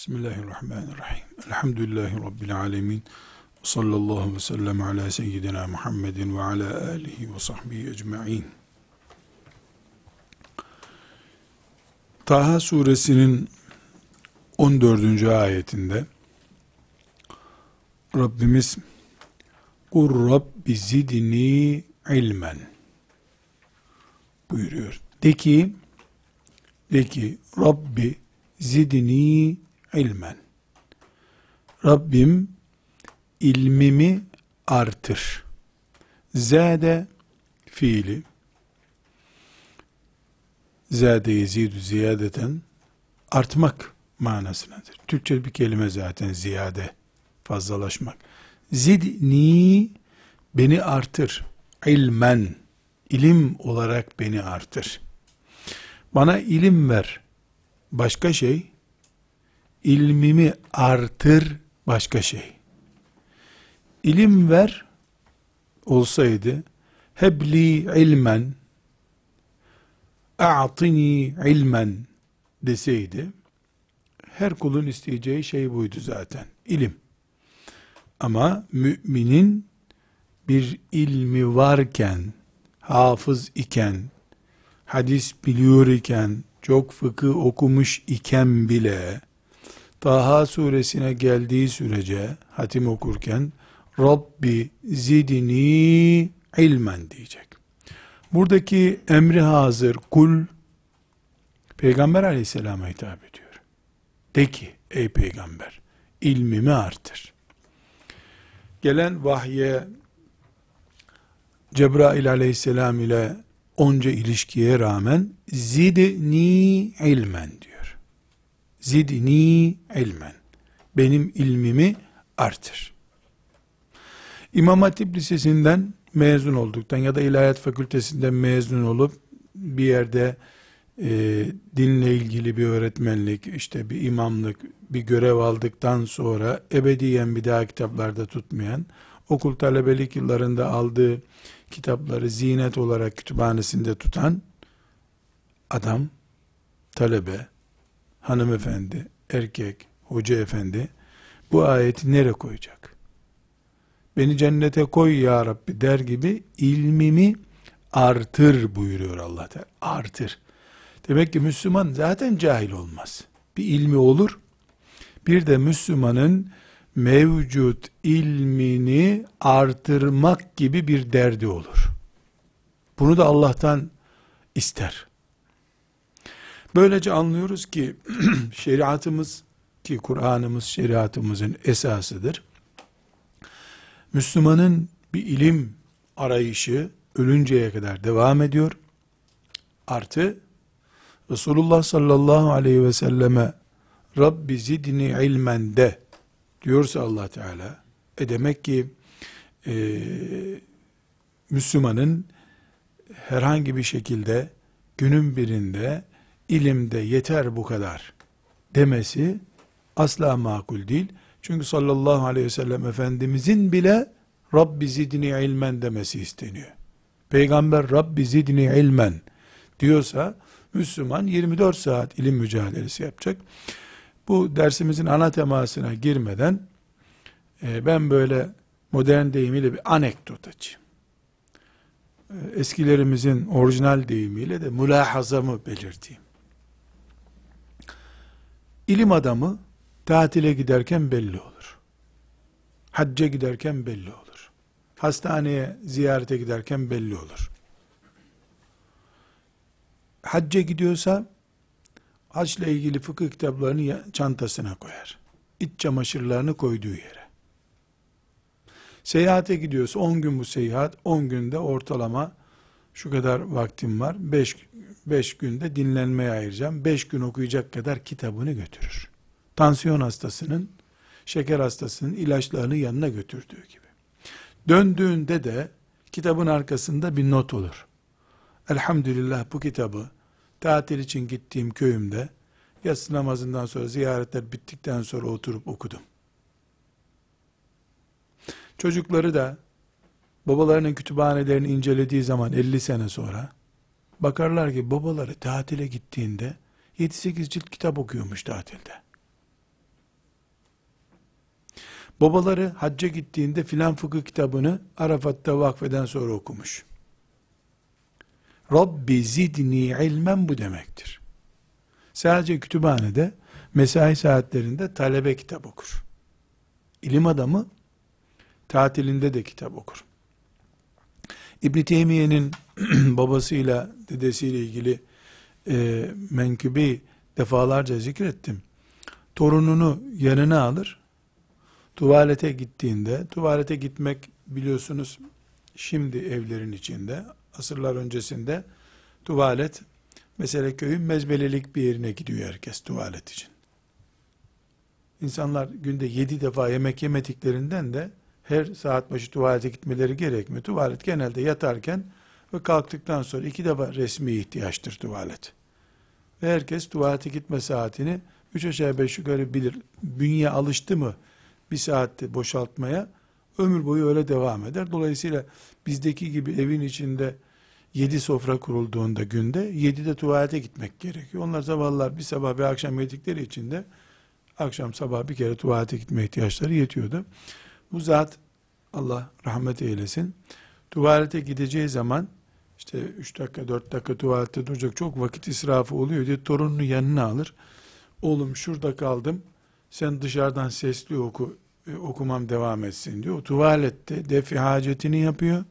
Bismillahirrahmanirrahim. Elhamdülillahi Rabbil alemin. Sallallahu ve sellem ala seyyidina Muhammedin ve ala alihi ve sahbihi ecma'in. Taha suresinin 14. ayetinde Rabbimiz Kur Rabbi zidni ilmen buyuruyor. De ki, de ki Rabbi zidni ilmen. Rabbim ilmimi artır. Zade fiili zade yezidu ziyadeten artmak manasındadır. Türkçe bir kelime zaten ziyade fazlalaşmak. Zidni beni artır. İlmen ilim olarak beni artır. Bana ilim ver. Başka şey ilmimi artır başka şey. İlim ver olsaydı hebli ilmen a'tini ilmen deseydi her kulun isteyeceği şey buydu zaten. ilim. Ama müminin bir ilmi varken, hafız iken, hadis biliyor iken, çok fıkıh okumuş iken bile, Taha suresine geldiği sürece hatim okurken Rabbi zidni ilmen diyecek. Buradaki emri hazır kul Peygamber aleyhisselama hitap ediyor. De ki ey peygamber ilmimi artır. Gelen vahye Cebrail aleyhisselam ile onca ilişkiye rağmen zidni ilmen diyor zidni ilmen. Benim ilmimi artır. İmam Hatip Lisesi'nden mezun olduktan ya da İlahiyat Fakültesinden mezun olup bir yerde e, dinle ilgili bir öğretmenlik, işte bir imamlık, bir görev aldıktan sonra ebediyen bir daha kitaplarda tutmayan, okul talebelik yıllarında aldığı kitapları zinet olarak kütüphanesinde tutan adam, talebe, hanımefendi, erkek, hoca efendi bu ayeti nereye koyacak? Beni cennete koy ya Rabbi der gibi ilmimi artır buyuruyor Allah Teala. Artır. Demek ki Müslüman zaten cahil olmaz. Bir ilmi olur. Bir de Müslümanın mevcut ilmini artırmak gibi bir derdi olur. Bunu da Allah'tan ister. Böylece anlıyoruz ki şeriatımız ki Kur'an'ımız şeriatımızın esasıdır. Müslümanın bir ilim arayışı ölünceye kadar devam ediyor. Artı Resulullah sallallahu aleyhi ve selleme Rabbi zidni ilmen de diyorsa Allah Teala e demek ki e, Müslümanın herhangi bir şekilde günün birinde ilimde yeter bu kadar demesi asla makul değil. Çünkü sallallahu aleyhi ve sellem Efendimizin bile Rabbi zidni ilmen demesi isteniyor. Peygamber Rabbi zidni ilmen diyorsa Müslüman 24 saat ilim mücadelesi yapacak. Bu dersimizin ana temasına girmeden e, ben böyle modern deyimiyle bir anekdot açayım. E, eskilerimizin orijinal deyimiyle de mülahazamı belirteyim. İlim adamı tatile giderken belli olur. Hacca giderken belli olur. Hastaneye ziyarete giderken belli olur. Hacca gidiyorsa haçla ilgili fıkıh kitaplarını çantasına koyar. İç çamaşırlarını koyduğu yere. Seyahate gidiyorsa 10 gün bu seyahat, 10 günde ortalama şu kadar vaktim var. 5 5 günde dinlenmeye ayıracağım. 5 gün okuyacak kadar kitabını götürür. Tansiyon hastasının, şeker hastasının ilaçlarını yanına götürdüğü gibi. Döndüğünde de kitabın arkasında bir not olur. Elhamdülillah bu kitabı tatil için gittiğim köyümde yatsı namazından sonra ziyaretler bittikten sonra oturup okudum. Çocukları da babalarının kütüphanelerini incelediği zaman 50 sene sonra bakarlar ki babaları tatile gittiğinde 7-8 cilt kitap okuyormuş tatilde. Babaları hacca gittiğinde filan fıkıh kitabını Arafat'ta vakfeden sonra okumuş. Rabbi zidni ilmen bu demektir. Sadece kütüphanede mesai saatlerinde talebe kitap okur. İlim adamı tatilinde de kitap okur. İbn Teymiye'nin babasıyla dedesiyle ilgili e, menkıbeyi defalarca zikrettim. Torununu yanına alır. Tuvalete gittiğinde, tuvalete gitmek biliyorsunuz şimdi evlerin içinde, asırlar öncesinde tuvalet mesela köyün mezbelelik bir yerine gidiyor herkes tuvalet için. İnsanlar günde yedi defa yemek yemediklerinden de her saat başı tuvalete gitmeleri gerekmiyor. Tuvalet genelde yatarken ve kalktıktan sonra iki defa resmi ihtiyaçtır tuvalet. Ve herkes tuvalete gitme saatini üç aşağı beş yukarı bilir. Bünye alıştı mı bir saatte boşaltmaya ömür boyu öyle devam eder. Dolayısıyla bizdeki gibi evin içinde yedi sofra kurulduğunda günde yedi de tuvalete gitmek gerekiyor. Onlar zavallılar bir sabah bir akşam yedikleri için de akşam sabah bir kere tuvalete gitme ihtiyaçları yetiyordu. Bu zat Allah rahmet eylesin. Tuvalete gideceği zaman işte 3 dakika 4 dakika tuvalette duracak çok vakit israfı oluyor diye torununu yanına alır. Oğlum şurada kaldım sen dışarıdan sesli oku e, okumam devam etsin diyor. O tuvalette defi hacetini yapıyor.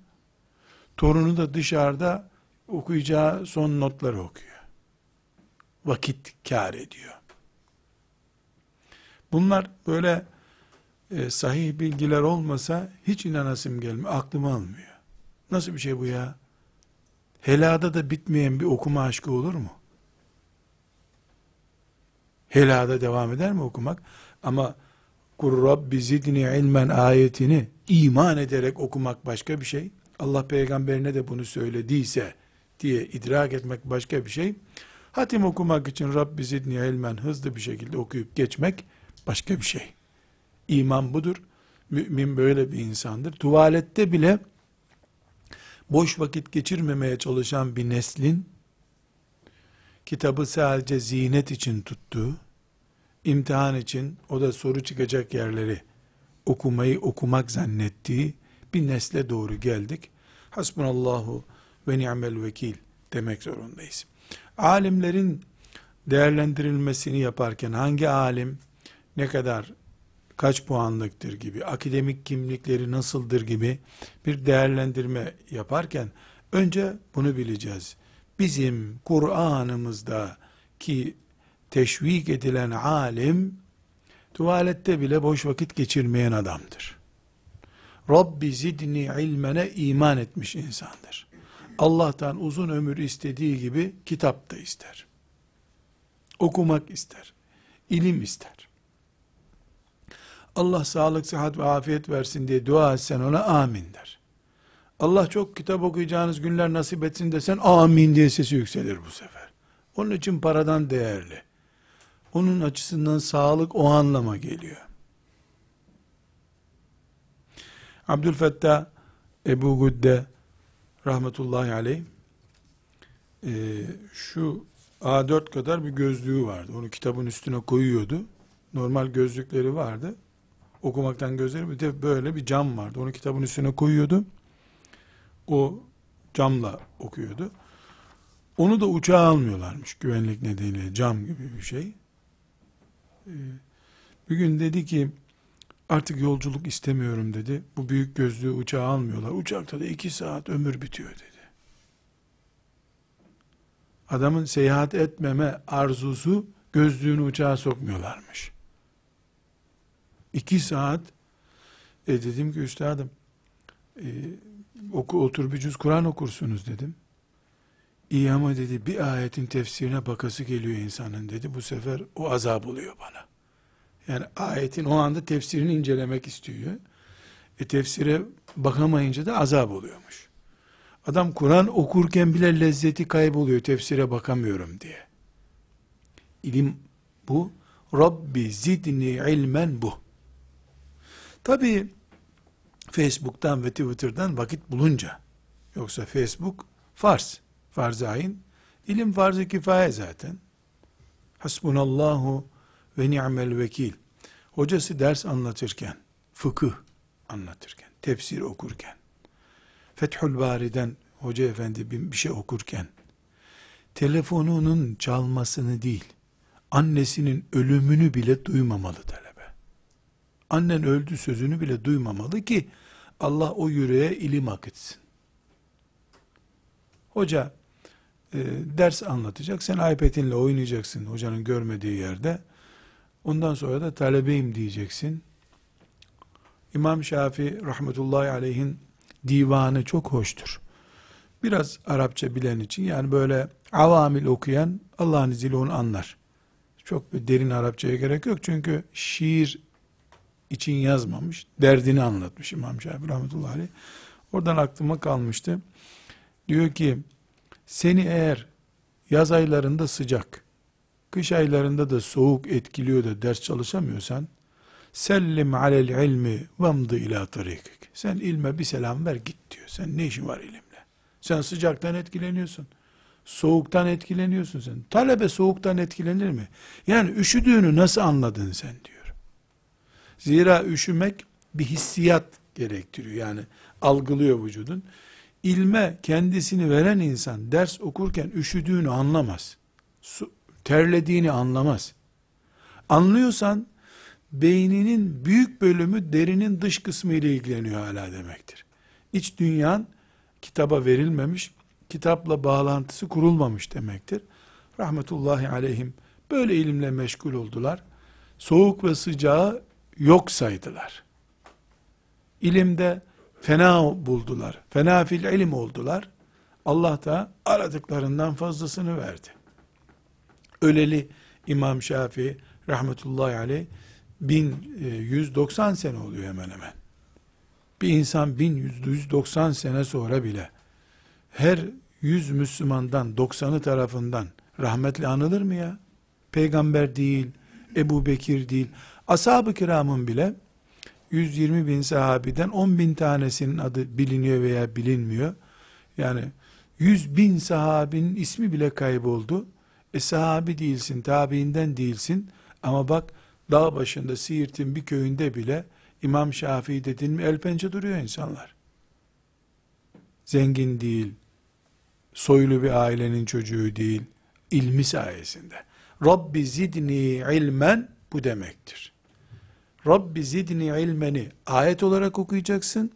Torunu da dışarıda okuyacağı son notları okuyor. Vakit kar ediyor. Bunlar böyle e, sahih bilgiler olmasa hiç inanasım gelmiyor. Aklıma almıyor. Nasıl bir şey bu ya? Helada da bitmeyen bir okuma aşkı olur mu? Helada devam eder mi okumak? Ama Kur Rabbi zidni ilmen ayetini iman ederek okumak başka bir şey. Allah peygamberine de bunu söylediyse diye idrak etmek başka bir şey. Hatim okumak için Rabbi zidni ilmen hızlı bir şekilde okuyup geçmek başka bir şey. İman budur. Mümin böyle bir insandır. Tuvalette bile boş vakit geçirmemeye çalışan bir neslin kitabı sadece zinet için tuttuğu, imtihan için o da soru çıkacak yerleri okumayı okumak zannettiği bir nesle doğru geldik. Hasbunallahu ve ni'mel vekil demek zorundayız. Alimlerin değerlendirilmesini yaparken hangi alim ne kadar kaç puanlıktır gibi, akademik kimlikleri nasıldır gibi bir değerlendirme yaparken önce bunu bileceğiz. Bizim Kur'an'ımızda ki teşvik edilen alim tuvalette bile boş vakit geçirmeyen adamdır. Rabbi zidni ilmene iman etmiş insandır. Allah'tan uzun ömür istediği gibi kitap da ister. Okumak ister. ilim ister. Allah sağlık, sıhhat ve afiyet versin diye dua etsen ona amin der. Allah çok kitap okuyacağınız günler nasip etsin desen amin diye sesi yükselir bu sefer. Onun için paradan değerli. Onun açısından sağlık o anlama geliyor. Abdülfettah Ebu Güdde rahmetullahi aleyh e, şu A4 kadar bir gözlüğü vardı. Onu kitabın üstüne koyuyordu. Normal gözlükleri vardı. Okumaktan gözleri bir de böyle bir cam vardı. Onu kitabın üstüne koyuyordu. O camla okuyordu. Onu da uçağa almıyorlarmış güvenlik nedeniyle cam gibi bir şey. Ee, bir gün dedi ki artık yolculuk istemiyorum dedi. Bu büyük gözlüğü uçağa almıyorlar. Uçakta da iki saat ömür bitiyor dedi. Adamın seyahat etmeme arzusu gözlüğünü uçağa sokmuyorlarmış. İki saat e dedim ki üstadım e, oku, otur bir cüz Kur'an okursunuz dedim. İyi ama dedi bir ayetin tefsirine bakası geliyor insanın dedi. Bu sefer o azap oluyor bana. Yani ayetin o anda tefsirini incelemek istiyor. E tefsire bakamayınca da azap oluyormuş. Adam Kur'an okurken bile lezzeti kayboluyor tefsire bakamıyorum diye. İlim bu. Rabbi zidni ilmen bu. Tabi Facebook'tan ve Twitter'dan vakit bulunca yoksa Facebook farz farz-ı ayn. İlim farz-ı kifaye zaten. Hasbunallahu ve ni'mel vekil. Hocası ders anlatırken, fıkıh anlatırken, tefsir okurken, Fethül Bari'den hoca efendi bir şey okurken, telefonunun çalmasını değil, annesinin ölümünü bile duymamalı talebe. Annen öldü sözünü bile duymamalı ki Allah o yüreğe ilim akıtsın. Hoca e, ders anlatacak, sen iPad'inle oynayacaksın hocanın görmediği yerde. Ondan sonra da talebeyim diyeceksin. İmam Şafii rahmetullahi aleyhin divanı çok hoştur. Biraz Arapça bilen için yani böyle avamil okuyan Allah'ın izniyle onu anlar. Çok derin Arapçaya gerek yok çünkü şiir için yazmamış, derdini anlatmış İmam Şafii rahmetullahi aleyh. Oradan aklıma kalmıştı. Diyor ki, seni eğer yaz aylarında sıcak, kış aylarında da soğuk etkiliyor da ders çalışamıyorsan, sellim alel ilmi vamdı ila tarikik. Sen ilme bir selam ver git diyor. Sen ne işin var ilimle? Sen sıcaktan etkileniyorsun. Soğuktan etkileniyorsun sen. Talebe soğuktan etkilenir mi? Yani üşüdüğünü nasıl anladın sen diyor. Zira üşümek bir hissiyat gerektiriyor. Yani algılıyor vücudun. İlme kendisini veren insan ders okurken üşüdüğünü anlamaz. Su, terlediğini anlamaz. Anlıyorsan beyninin büyük bölümü derinin dış kısmı ile ilgileniyor hala demektir. İç dünyan kitaba verilmemiş, kitapla bağlantısı kurulmamış demektir. Rahmetullahi aleyhim böyle ilimle meşgul oldular. Soğuk ve sıcağı yok saydılar. İlimde fena buldular. Fena fil ilim oldular. Allah da aradıklarından fazlasını verdi. Öleli İmam Şafii rahmetullahi aleyh 1190 sene oluyor hemen hemen. Bir insan 1190 sene sonra bile her 100 Müslümandan 90'ı tarafından rahmetli anılır mı ya? Peygamber değil, Ebu Bekir değil. Ashab-ı kiramın bile 120 bin sahabiden 10 bin tanesinin adı biliniyor veya bilinmiyor. Yani 100 bin sahabinin ismi bile kayboldu. E sahabi değilsin, tabiinden değilsin. Ama bak dağ başında Siirt'in bir köyünde bile İmam Şafii dedin mi el pençe duruyor insanlar. Zengin değil, soylu bir ailenin çocuğu değil, ilmi sayesinde. Rabbi zidni ilmen bu demektir. Rabbi zidni ilmeni ayet olarak okuyacaksın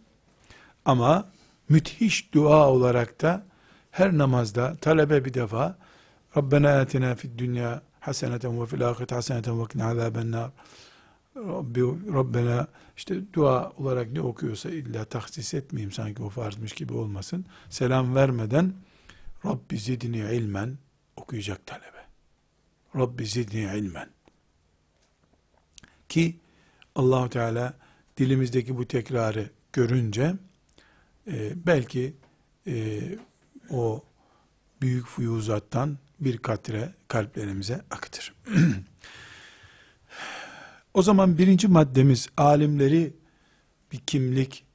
ama müthiş dua olarak da her namazda talebe bir defa Rabbena atina fid dünya haseneten ve fil ahiret haseneten ve kina azaben nar Rabbi, Rabbena işte dua olarak ne okuyorsa illa tahsis etmeyeyim sanki o farzmış gibi olmasın. Selam vermeden Rabbi zidni ilmen okuyacak talebe. Rabbi zidni ilmen. Ki Allahu Teala dilimizdeki bu tekrarı görünce e, belki e, o büyük fuyuzattan bir katre kalplerimize akıtır. o zaman birinci maddemiz alimleri bir kimlik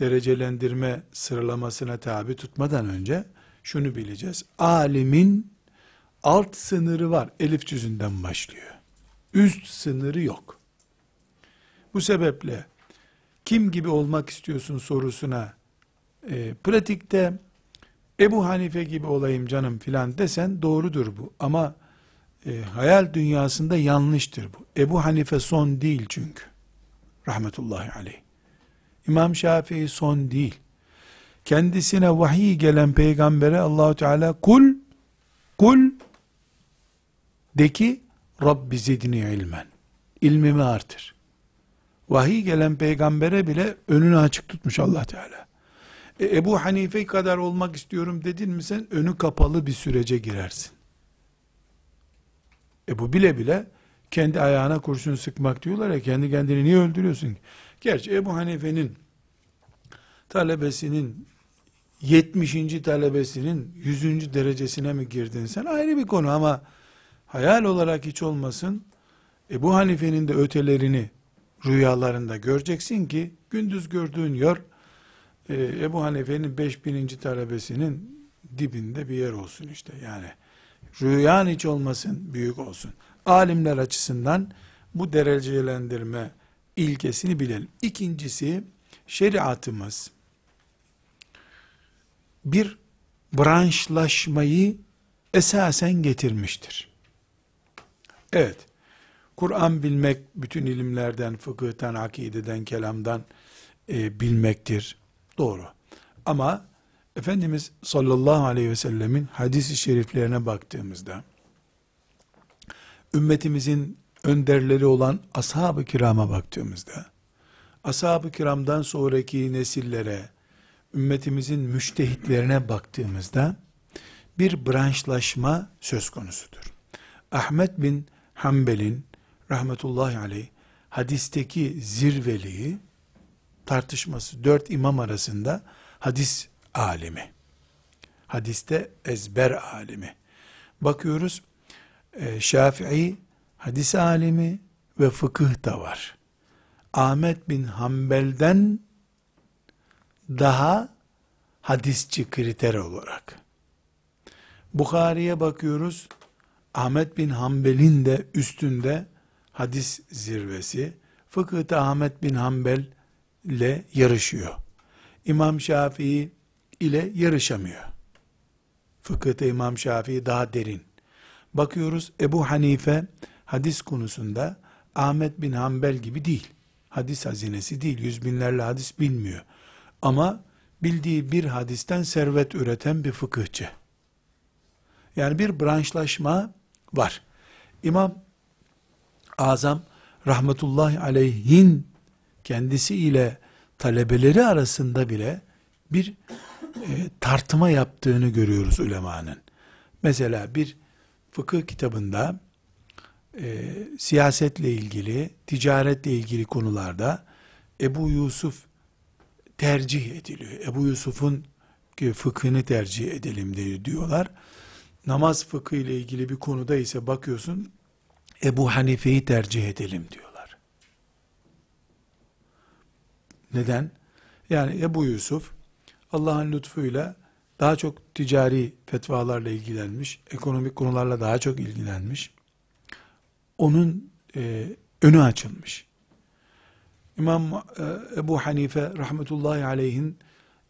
derecelendirme sıralamasına tabi tutmadan önce şunu bileceğiz. Alimin alt sınırı var. Elif cüzünden başlıyor. Üst sınırı yok. Bu sebeple kim gibi olmak istiyorsun sorusuna e, pratikte Ebu Hanife gibi olayım canım filan desen doğrudur bu. Ama e, hayal dünyasında yanlıştır bu. Ebu Hanife son değil çünkü. Rahmetullahi aleyh. İmam Şafii son değil. Kendisine vahiy gelen peygambere Allahu Teala kul kul de ki Rabbi zidni ilmen. İlmimi artır. Vahiy gelen peygambere bile önünü açık tutmuş Allah Teala. E, Ebu Hanife kadar olmak istiyorum dedin mi sen önü kapalı bir sürece girersin. E bu bile bile kendi ayağına kurşun sıkmak diyorlar ya kendi kendini niye öldürüyorsun? Gerçi Ebu Hanife'nin talebesinin 70. talebesinin 100. derecesine mi girdin sen ayrı bir konu ama hayal olarak hiç olmasın Ebu Hanife'nin de ötelerini rüyalarında göreceksin ki gündüz gördüğün yer e, Ebu Hanife'nin 5000. talebesinin dibinde bir yer olsun işte yani rüyan hiç olmasın büyük olsun alimler açısından bu derecelendirme ilkesini bilelim. İkincisi şeriatımız bir branşlaşmayı esasen getirmiştir. Evet, Kur'an bilmek bütün ilimlerden, fıkıhtan, akideden, kelamdan e, bilmektir. Doğru. Ama Efendimiz sallallahu aleyhi ve sellemin hadisi şeriflerine baktığımızda, ümmetimizin önderleri olan ashab-ı kirama baktığımızda, ashab-ı kiramdan sonraki nesillere, ümmetimizin müştehitlerine baktığımızda, bir branşlaşma söz konusudur. Ahmet bin Hanbel'in rahmetullahi aleyh hadisteki zirveliği tartışması dört imam arasında hadis alimi. Hadiste ezber alimi. Bakıyoruz e, Şafii hadis alimi ve fıkıh da var. Ahmet bin Hanbel'den daha hadisçi kriter olarak. Bukhari'ye bakıyoruz. Ahmet bin Hanbel'in de üstünde hadis zirvesi. Fıkıhta Ahmet bin Hanbel ile yarışıyor. İmam Şafii ile yarışamıyor. Fıkıhta İmam Şafii daha derin. Bakıyoruz Ebu Hanife hadis konusunda Ahmet bin Hanbel gibi değil. Hadis hazinesi değil. Yüz binlerle hadis bilmiyor. Ama bildiği bir hadisten servet üreten bir fıkıhçı. Yani bir branşlaşma var. İmam Azam rahmetullahi aleyhin kendisi ile talebeleri arasında bile bir e, tartıma yaptığını görüyoruz ulemanın. Mesela bir fıkıh kitabında e, siyasetle ilgili, ticaretle ilgili konularda Ebu Yusuf tercih ediliyor. Ebu Yusuf'un fıkhını tercih edelim diyorlar. Namaz fıkı ile ilgili bir konuda ise bakıyorsun Ebu Hanife'yi tercih edelim diyorlar. Neden? Yani Ebu Yusuf Allah'ın lütfuyla daha çok ticari fetvalarla ilgilenmiş, ekonomik konularla daha çok ilgilenmiş. Onun e, önü açılmış. İmam e, Ebu Hanife rahmetullahi aleyhin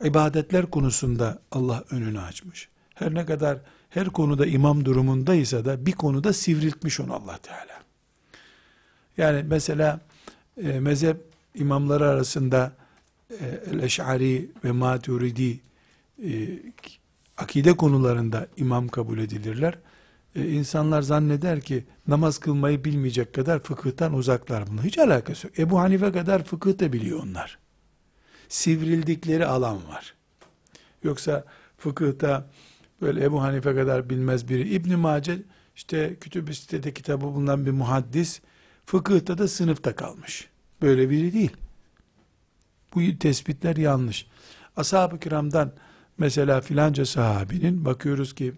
ibadetler konusunda Allah önünü açmış. Her ne kadar her konuda imam durumundaysa da bir konuda sivriltmiş onu Allah Teala. Yani mesela e, mezhep imamları arasında e, El-Eş'ari ve Maturidi e, akide konularında imam kabul edilirler. E, insanlar zanneder ki namaz kılmayı bilmeyecek kadar fıkıhtan uzaklar bunu. Hiç alakası yok. Ebu Hanife kadar fıkıh da biliyor onlar. Sivrildikleri alan var. Yoksa fıkıhta böyle Ebu Hanife kadar bilmez biri. İbn Mace işte kütüb-i sitede kitabı bulunan bir muhaddis fıkıhta da sınıfta kalmış. Böyle biri değil. Bu tespitler yanlış. Ashab-ı kiramdan mesela filanca sahabinin bakıyoruz ki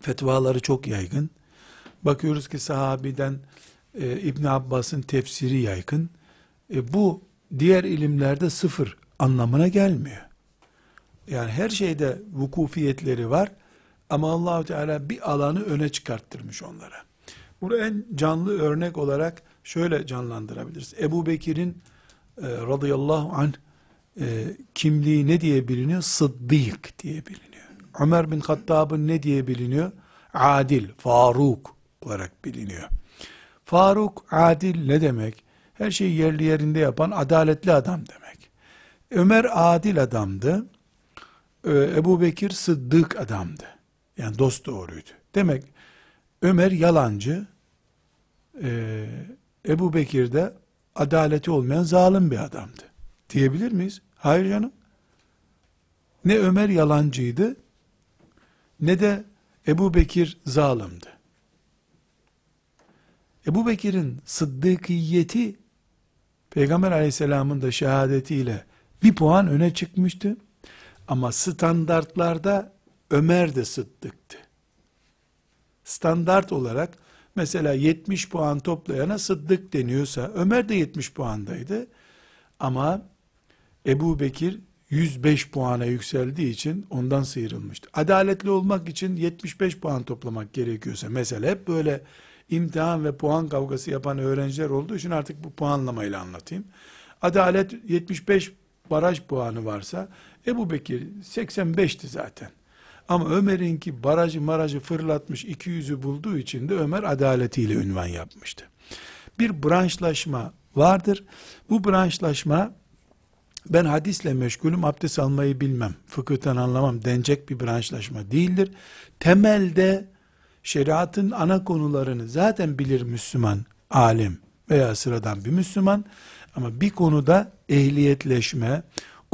fetvaları çok yaygın. Bakıyoruz ki sahabiden e, İbn Abbas'ın tefsiri yaygın. E, bu diğer ilimlerde sıfır anlamına gelmiyor. Yani her şeyde vukufiyetleri var ama Allahu Teala bir alanı öne çıkarttırmış onlara. Bunu en canlı örnek olarak şöyle canlandırabiliriz. Ebu Bekir'in e, radıyallahu anh e, kimliği ne diye biliniyor? Sıddık diye biliniyor. Ömer bin Hattab'ın ne diye biliniyor? Adil, Faruk olarak biliniyor. Faruk, adil ne demek? Her şeyi yerli yerinde yapan adaletli adam demek. Ömer adil adamdı. Ee, Ebu Bekir sıddık adamdı. Yani dost doğruydu. Demek Ömer yalancı, ee, Ebu Bekir de adaleti olmayan zalim bir adamdı. Diyebilir miyiz? Hayır canım. Ne Ömer yalancıydı, ne de Ebu Bekir zalimdi. Ebu Bekir'in sıddıkiyeti Peygamber aleyhisselamın da şehadetiyle bir puan öne çıkmıştı. Ama standartlarda Ömer de sıddıktı. Standart olarak mesela 70 puan toplayana sıddık deniyorsa Ömer de 70 puandaydı. Ama Ebu Bekir 105 puana yükseldiği için ondan sıyrılmıştı. Adaletli olmak için 75 puan toplamak gerekiyorsa mesela hep böyle imtihan ve puan kavgası yapan öğrenciler olduğu için artık bu puanlamayla anlatayım. Adalet 75 baraj puanı varsa Ebu Bekir 85'ti zaten. Ama Ömer'inki barajı marajı fırlatmış 200'ü bulduğu için de Ömer adaletiyle ünvan yapmıştı. Bir branşlaşma vardır. Bu branşlaşma ben hadisle meşgulüm, abdest almayı bilmem, fıkıhtan anlamam denecek bir branşlaşma değildir. Temelde şeriatın ana konularını zaten bilir Müslüman, alim veya sıradan bir Müslüman. Ama bir konuda ehliyetleşme,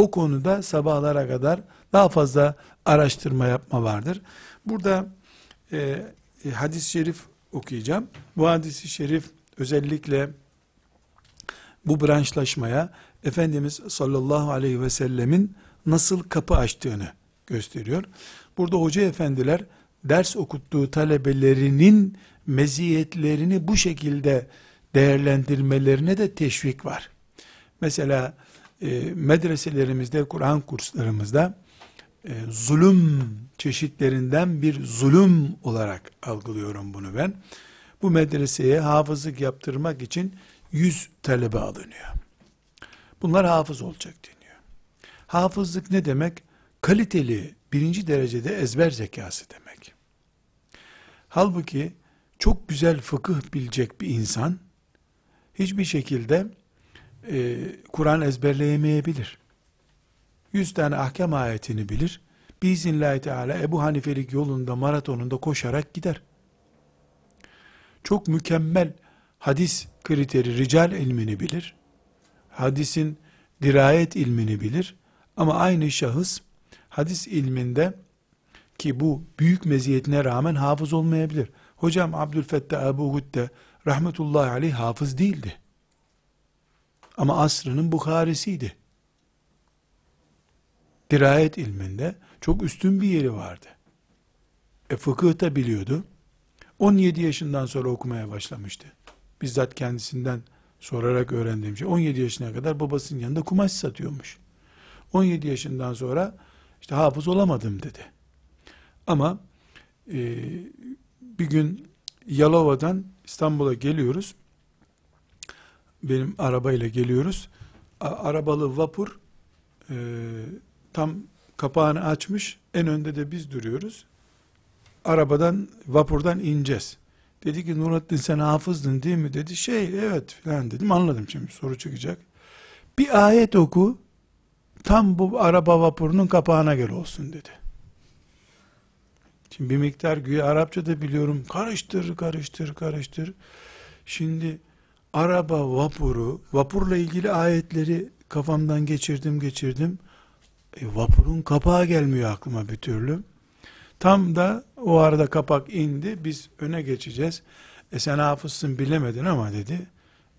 o konuda sabahlara kadar daha fazla araştırma yapma vardır. Burada e, hadis-i şerif okuyacağım. Bu hadis-i şerif özellikle bu branşlaşmaya Efendimiz sallallahu aleyhi ve sellemin nasıl kapı açtığını gösteriyor. Burada hoca efendiler ders okuttuğu talebelerinin meziyetlerini bu şekilde değerlendirmelerine de teşvik var. Mesela e, medreselerimizde, Kur'an kurslarımızda e, zulüm çeşitlerinden bir zulüm olarak algılıyorum bunu ben. Bu medreseye hafızlık yaptırmak için 100 talebe alınıyor. Bunlar hafız olacak deniyor. Hafızlık ne demek? Kaliteli, birinci derecede ezber zekası demek. Halbuki çok güzel fıkıh bilecek bir insan hiçbir şekilde e, Kur'an ezberleyemeyebilir. Yüz tane ahkam ayetini bilir. Biiznillahü Teala Ebu Hanifelik yolunda maratonunda koşarak gider. Çok mükemmel hadis kriteri rical ilmini bilir. Hadisin dirayet ilmini bilir. Ama aynı şahıs hadis ilminde ki bu büyük meziyetine rağmen hafız olmayabilir. Hocam Abdülfettah Ebu Hudde rahmetullahi aleyh hafız değildi. Ama asrının Bukhari'siydi. Dirayet ilminde çok üstün bir yeri vardı. E fıkıh da biliyordu. 17 yaşından sonra okumaya başlamıştı. Bizzat kendisinden sorarak öğrendiğim şey. 17 yaşına kadar babasının yanında kumaş satıyormuş. 17 yaşından sonra işte hafız olamadım dedi. Ama e, bir gün Yalova'dan İstanbul'a geliyoruz. Benim arabayla geliyoruz. A, arabalı vapur e, tam kapağını açmış. En önde de biz duruyoruz. Arabadan, vapurdan ineceğiz. Dedi ki Nurattin sen hafızdın değil mi? Dedi şey evet filan dedim. Anladım şimdi soru çıkacak. Bir ayet oku. Tam bu araba vapurunun kapağına göre olsun dedi. Şimdi bir miktar güya Arapça da biliyorum. Karıştır, karıştır, karıştır. Şimdi araba vapuru, vapurla ilgili ayetleri kafamdan geçirdim, geçirdim. E, vapurun kapağı gelmiyor aklıma bir türlü. Tam da o arada kapak indi. Biz öne geçeceğiz. E sen hafızsın bilemedin ama dedi.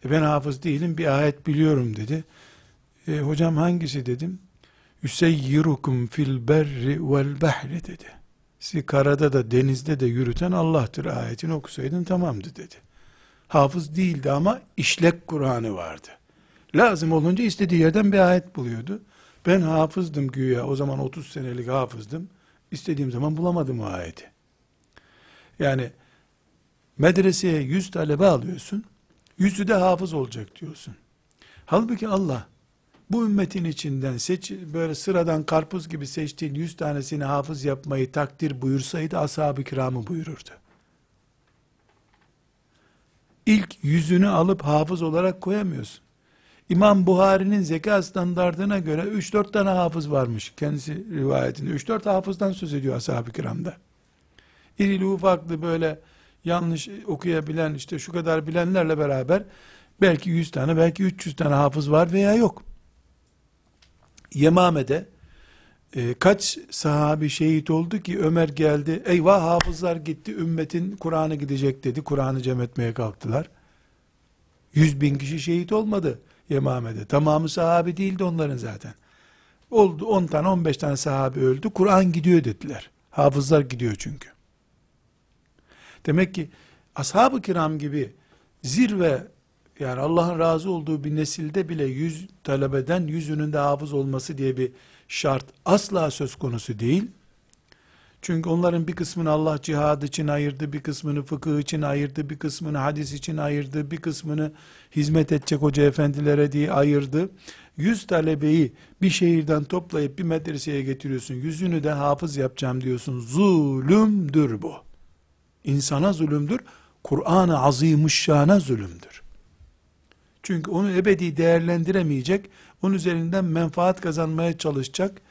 E ben hafız değilim bir ayet biliyorum dedi. E, hocam hangisi dedim. Yüseyyirukum fil berri vel bahri dedi. Sizi karada da denizde de yürüten Allah'tır ayetini okusaydın tamamdı dedi. Hafız değildi ama işlek Kur'an'ı vardı. Lazım olunca istediği yerden bir ayet buluyordu. Ben hafızdım güya o zaman 30 senelik hafızdım. İstediğim zaman bulamadım o ayeti. Yani medreseye 100 talebe alıyorsun. Yüzü de hafız olacak diyorsun. Halbuki Allah bu ümmetin içinden seç, böyle sıradan karpuz gibi seçtiğin yüz tanesini hafız yapmayı takdir buyursaydı ashab-ı kiramı buyururdu. İlk yüzünü alıp hafız olarak koyamıyorsun. İmam Buhari'nin zeka standartına göre 3-4 tane hafız varmış. Kendisi rivayetinde 3-4 hafızdan söz ediyor ashab-ı kiramda. İrili ufaklı böyle yanlış okuyabilen işte şu kadar bilenlerle beraber belki 100 tane belki 300 tane hafız var veya yok. Yemame'de e, kaç sahabi şehit oldu ki Ömer geldi eyvah hafızlar gitti ümmetin Kur'an'ı gidecek dedi Kur'an'ı cem etmeye kalktılar. 100 bin kişi şehit olmadı. Yemame'de. Tamamı sahabi değildi onların zaten. Oldu 10 tane 15 tane sahabi öldü. Kur'an gidiyor dediler. Hafızlar gidiyor çünkü. Demek ki ashab-ı kiram gibi zirve yani Allah'ın razı olduğu bir nesilde bile yüz talebeden yüzünün de hafız olması diye bir şart asla söz konusu değil. Çünkü onların bir kısmını Allah cihad için ayırdı, bir kısmını fıkıh için ayırdı, bir kısmını hadis için ayırdı, bir kısmını hizmet edecek hoca efendilere diye ayırdı. Yüz talebeyi bir şehirden toplayıp bir medreseye getiriyorsun. Yüzünü de hafız yapacağım diyorsun. Zulümdür bu. İnsana zulümdür. Kur'an-ı Azimuşşan'a zulümdür. Çünkü onu ebedi değerlendiremeyecek, onun üzerinden menfaat kazanmaya çalışacak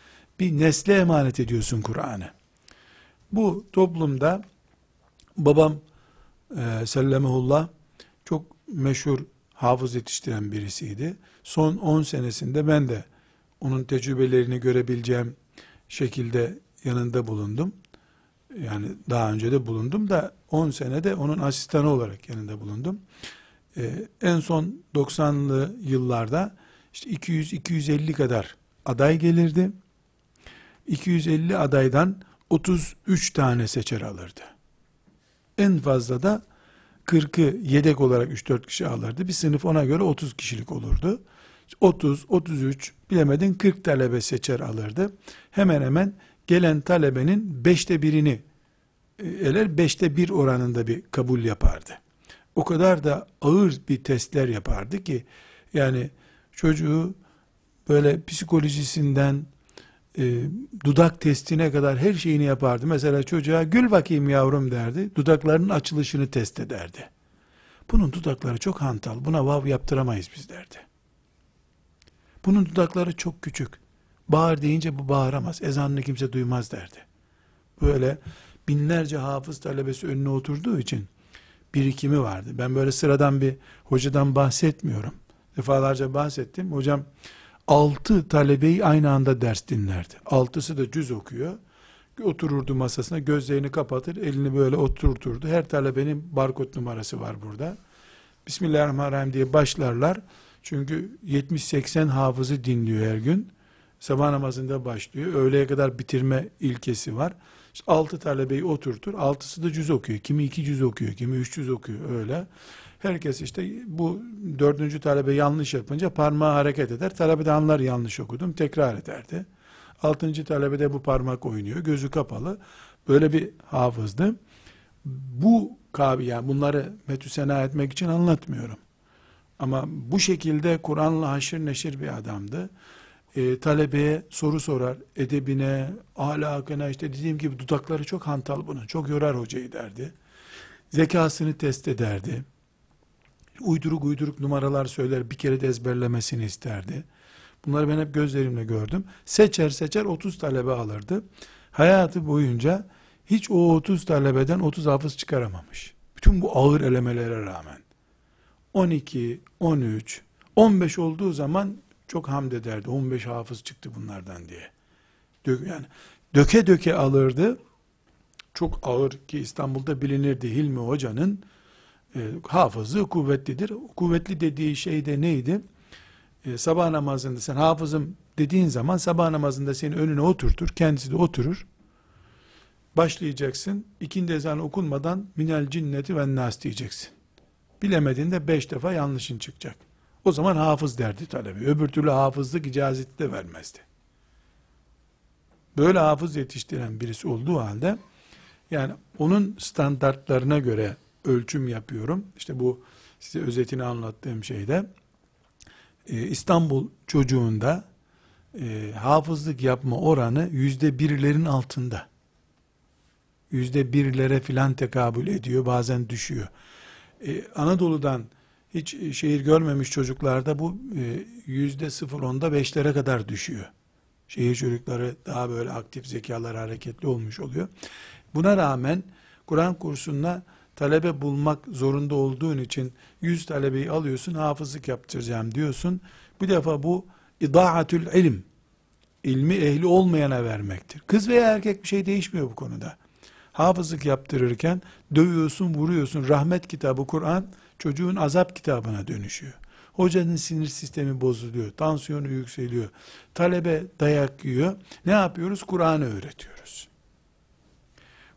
bir nesle emanet ediyorsun Kur'an'ı. Bu toplumda babam e, sellemehullah çok meşhur hafız yetiştiren birisiydi. Son 10 senesinde ben de onun tecrübelerini görebileceğim şekilde yanında bulundum. Yani daha önce de bulundum da 10 senede onun asistanı olarak yanında bulundum. Ee, en son 90'lı yıllarda işte 200-250 kadar aday gelirdi. 250 adaydan 33 tane seçer alırdı. En fazla da 40'ı yedek olarak 3-4 kişi alırdı. Bir sınıf ona göre 30 kişilik olurdu. 30, 33, bilemedin 40 talebe seçer alırdı. Hemen hemen gelen talebenin beşte birini e, eler beşte bir oranında bir kabul yapardı. O kadar da ağır bir testler yapardı ki yani çocuğu böyle psikolojisinden e, dudak testine kadar her şeyini yapardı. Mesela çocuğa gül bakayım yavrum derdi. Dudaklarının açılışını test ederdi. Bunun dudakları çok hantal. Buna vav yaptıramayız biz derdi. Bunun dudakları çok küçük. Bağır deyince bu bağıramaz. Ezanını kimse duymaz derdi. Böyle binlerce hafız talebesi önüne oturduğu için birikimi vardı. Ben böyle sıradan bir hocadan bahsetmiyorum. Defalarca bahsettim. Hocam altı talebeyi aynı anda ders dinlerdi. Altısı da cüz okuyor. Otururdu masasına gözlerini kapatır elini böyle oturturdu. Her talebenin barkod numarası var burada. Bismillahirrahmanirrahim diye başlarlar. Çünkü 70-80 hafızı dinliyor her gün. Sabah namazında başlıyor. Öğleye kadar bitirme ilkesi var. İşte 6 talebeyi oturtur. Altısı da cüz okuyor. Kimi iki cüz okuyor. Kimi üç cüz okuyor. Öyle. Herkes işte bu dördüncü talebe yanlış yapınca parmağı hareket eder. Talebe de anlar yanlış okudum. Tekrar ederdi. Altıncı talebede bu parmak oynuyor. Gözü kapalı. Böyle bir hafızdı. Bu kabi yani bunları metüsena etmek için anlatmıyorum. Ama bu şekilde Kur'an'la haşır neşir bir adamdı. E, talebeye soru sorar, edebine, ahlakına işte dediğim gibi dudakları çok hantal bunun. Çok yorar hocayı derdi. Zekasını test ederdi uyduruk uyduruk numaralar söyler bir kere de ezberlemesini isterdi. Bunları ben hep gözlerimle gördüm. Seçer seçer 30 talebe alırdı. Hayatı boyunca hiç o 30 talebeden 30 hafız çıkaramamış. Bütün bu ağır elemelere rağmen. 12, 13, 15 olduğu zaman çok hamd ederdi. 15 hafız çıktı bunlardan diye. Yani döke döke alırdı. Çok ağır ki İstanbul'da bilinirdi Hilmi Hoca'nın e, hafızı kuvvetlidir. Kuvvetli dediği şey de neydi? E, sabah namazında sen hafızım dediğin zaman sabah namazında seni önüne oturtur. Kendisi de oturur. Başlayacaksın. İkindi ezan okunmadan minel cinneti ve nas diyeceksin. Bilemediğinde beş defa yanlışın çıkacak. O zaman hafız derdi talebi. Öbür türlü hafızlık icazeti de vermezdi. Böyle hafız yetiştiren birisi olduğu halde yani onun standartlarına göre ölçüm yapıyorum. İşte bu size özetini anlattığım şeyde e, İstanbul çocuğunda e, hafızlık yapma oranı yüzde birlerin altında. Yüzde birlere filan tekabül ediyor bazen düşüyor. E, Anadolu'dan hiç şehir görmemiş çocuklarda bu e, yüzde sıfır onda beşlere kadar düşüyor. Şehir çocukları daha böyle aktif zekalar hareketli olmuş oluyor. Buna rağmen Kur'an kursuna talebe bulmak zorunda olduğun için 100 talebeyi alıyorsun, hafızlık yaptıracağım diyorsun. Bir defa bu idaatül ilim, ilmi ehli olmayana vermektir. Kız veya erkek bir şey değişmiyor bu konuda. Hafızlık yaptırırken dövüyorsun, vuruyorsun. Rahmet kitabı Kur'an çocuğun azap kitabına dönüşüyor. Hocanın sinir sistemi bozuluyor, tansiyonu yükseliyor. Talebe dayak yiyor. Ne yapıyoruz? Kur'an'ı öğretiyoruz.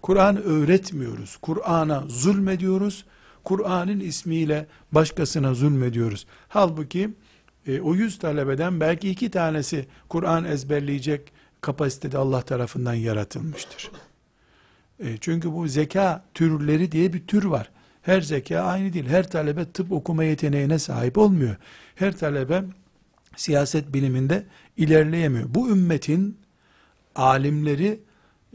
Kur'an öğretmiyoruz. Kur'an'a zulmediyoruz. Kur'an'ın ismiyle başkasına zulmediyoruz. Halbuki e, o yüz talebeden belki iki tanesi Kur'an ezberleyecek kapasitede Allah tarafından yaratılmıştır. E, çünkü bu zeka türleri diye bir tür var. Her zeka aynı değil. Her talebe tıp okuma yeteneğine sahip olmuyor. Her talebe siyaset biliminde ilerleyemiyor. Bu ümmetin alimleri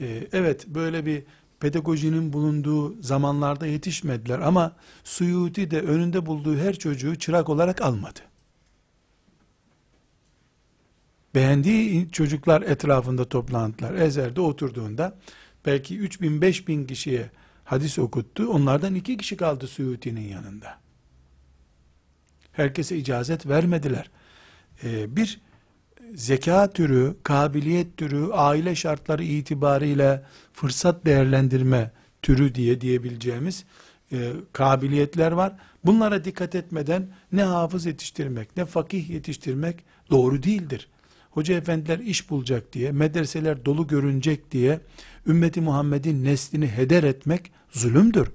e, evet böyle bir pedagojinin bulunduğu zamanlarda yetişmediler ama Suyuti de önünde bulduğu her çocuğu çırak olarak almadı. Beğendiği çocuklar etrafında toplantılar. Ezer'de oturduğunda belki 3000 5000 kişiye hadis okuttu. Onlardan iki kişi kaldı Suyuti'nin yanında. Herkese icazet vermediler. Ee, bir zeka türü, kabiliyet türü, aile şartları itibariyle fırsat değerlendirme türü diye diyebileceğimiz e, kabiliyetler var. Bunlara dikkat etmeden ne hafız yetiştirmek, ne fakih yetiştirmek doğru değildir. Hoca efendiler iş bulacak diye, medreseler dolu görünecek diye ümmeti Muhammed'in neslini heder etmek zulümdür.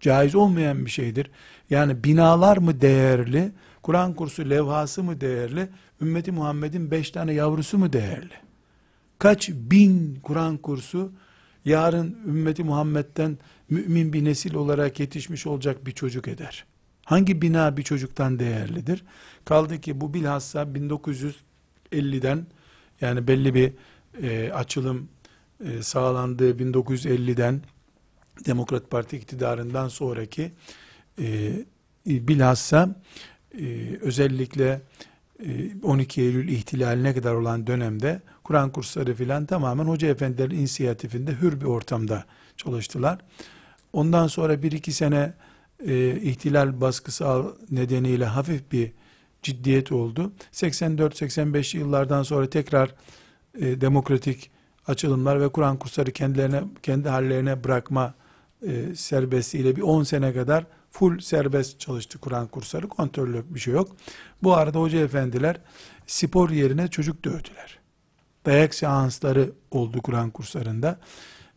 Caiz olmayan bir şeydir. Yani binalar mı değerli, Kur'an kursu levhası mı değerli, ümmeti Muhammed'in beş tane yavrusu mu değerli? Kaç bin Kur'an kursu yarın ümmeti Muhammed'den mümin bir nesil olarak yetişmiş olacak bir çocuk eder. Hangi bina bir çocuktan değerlidir? Kaldı ki bu bilhassa 1950'den yani belli bir e, açılım e, sağlandığı 1950'den Demokrat Parti iktidarından sonraki e, bilhassa e, özellikle 12 e, Eylül ihtilaline kadar olan dönemde Kur'an kursları filan tamamen hoca efendilerin inisiyatifinde hür bir ortamda çalıştılar. Ondan sonra bir iki sene e, ihtilal baskısı nedeniyle hafif bir ciddiyet oldu. 84-85 yıllardan sonra tekrar e, demokratik açılımlar ve Kur'an kursları kendilerine kendi hallerine bırakma e, serbestliğiyle bir 10 sene kadar full serbest çalıştı Kur'an kursları. Kontrollü bir şey yok. Bu arada hoca efendiler spor yerine çocuk dövdüler. Dayak seansları oldu Kur'an kurslarında.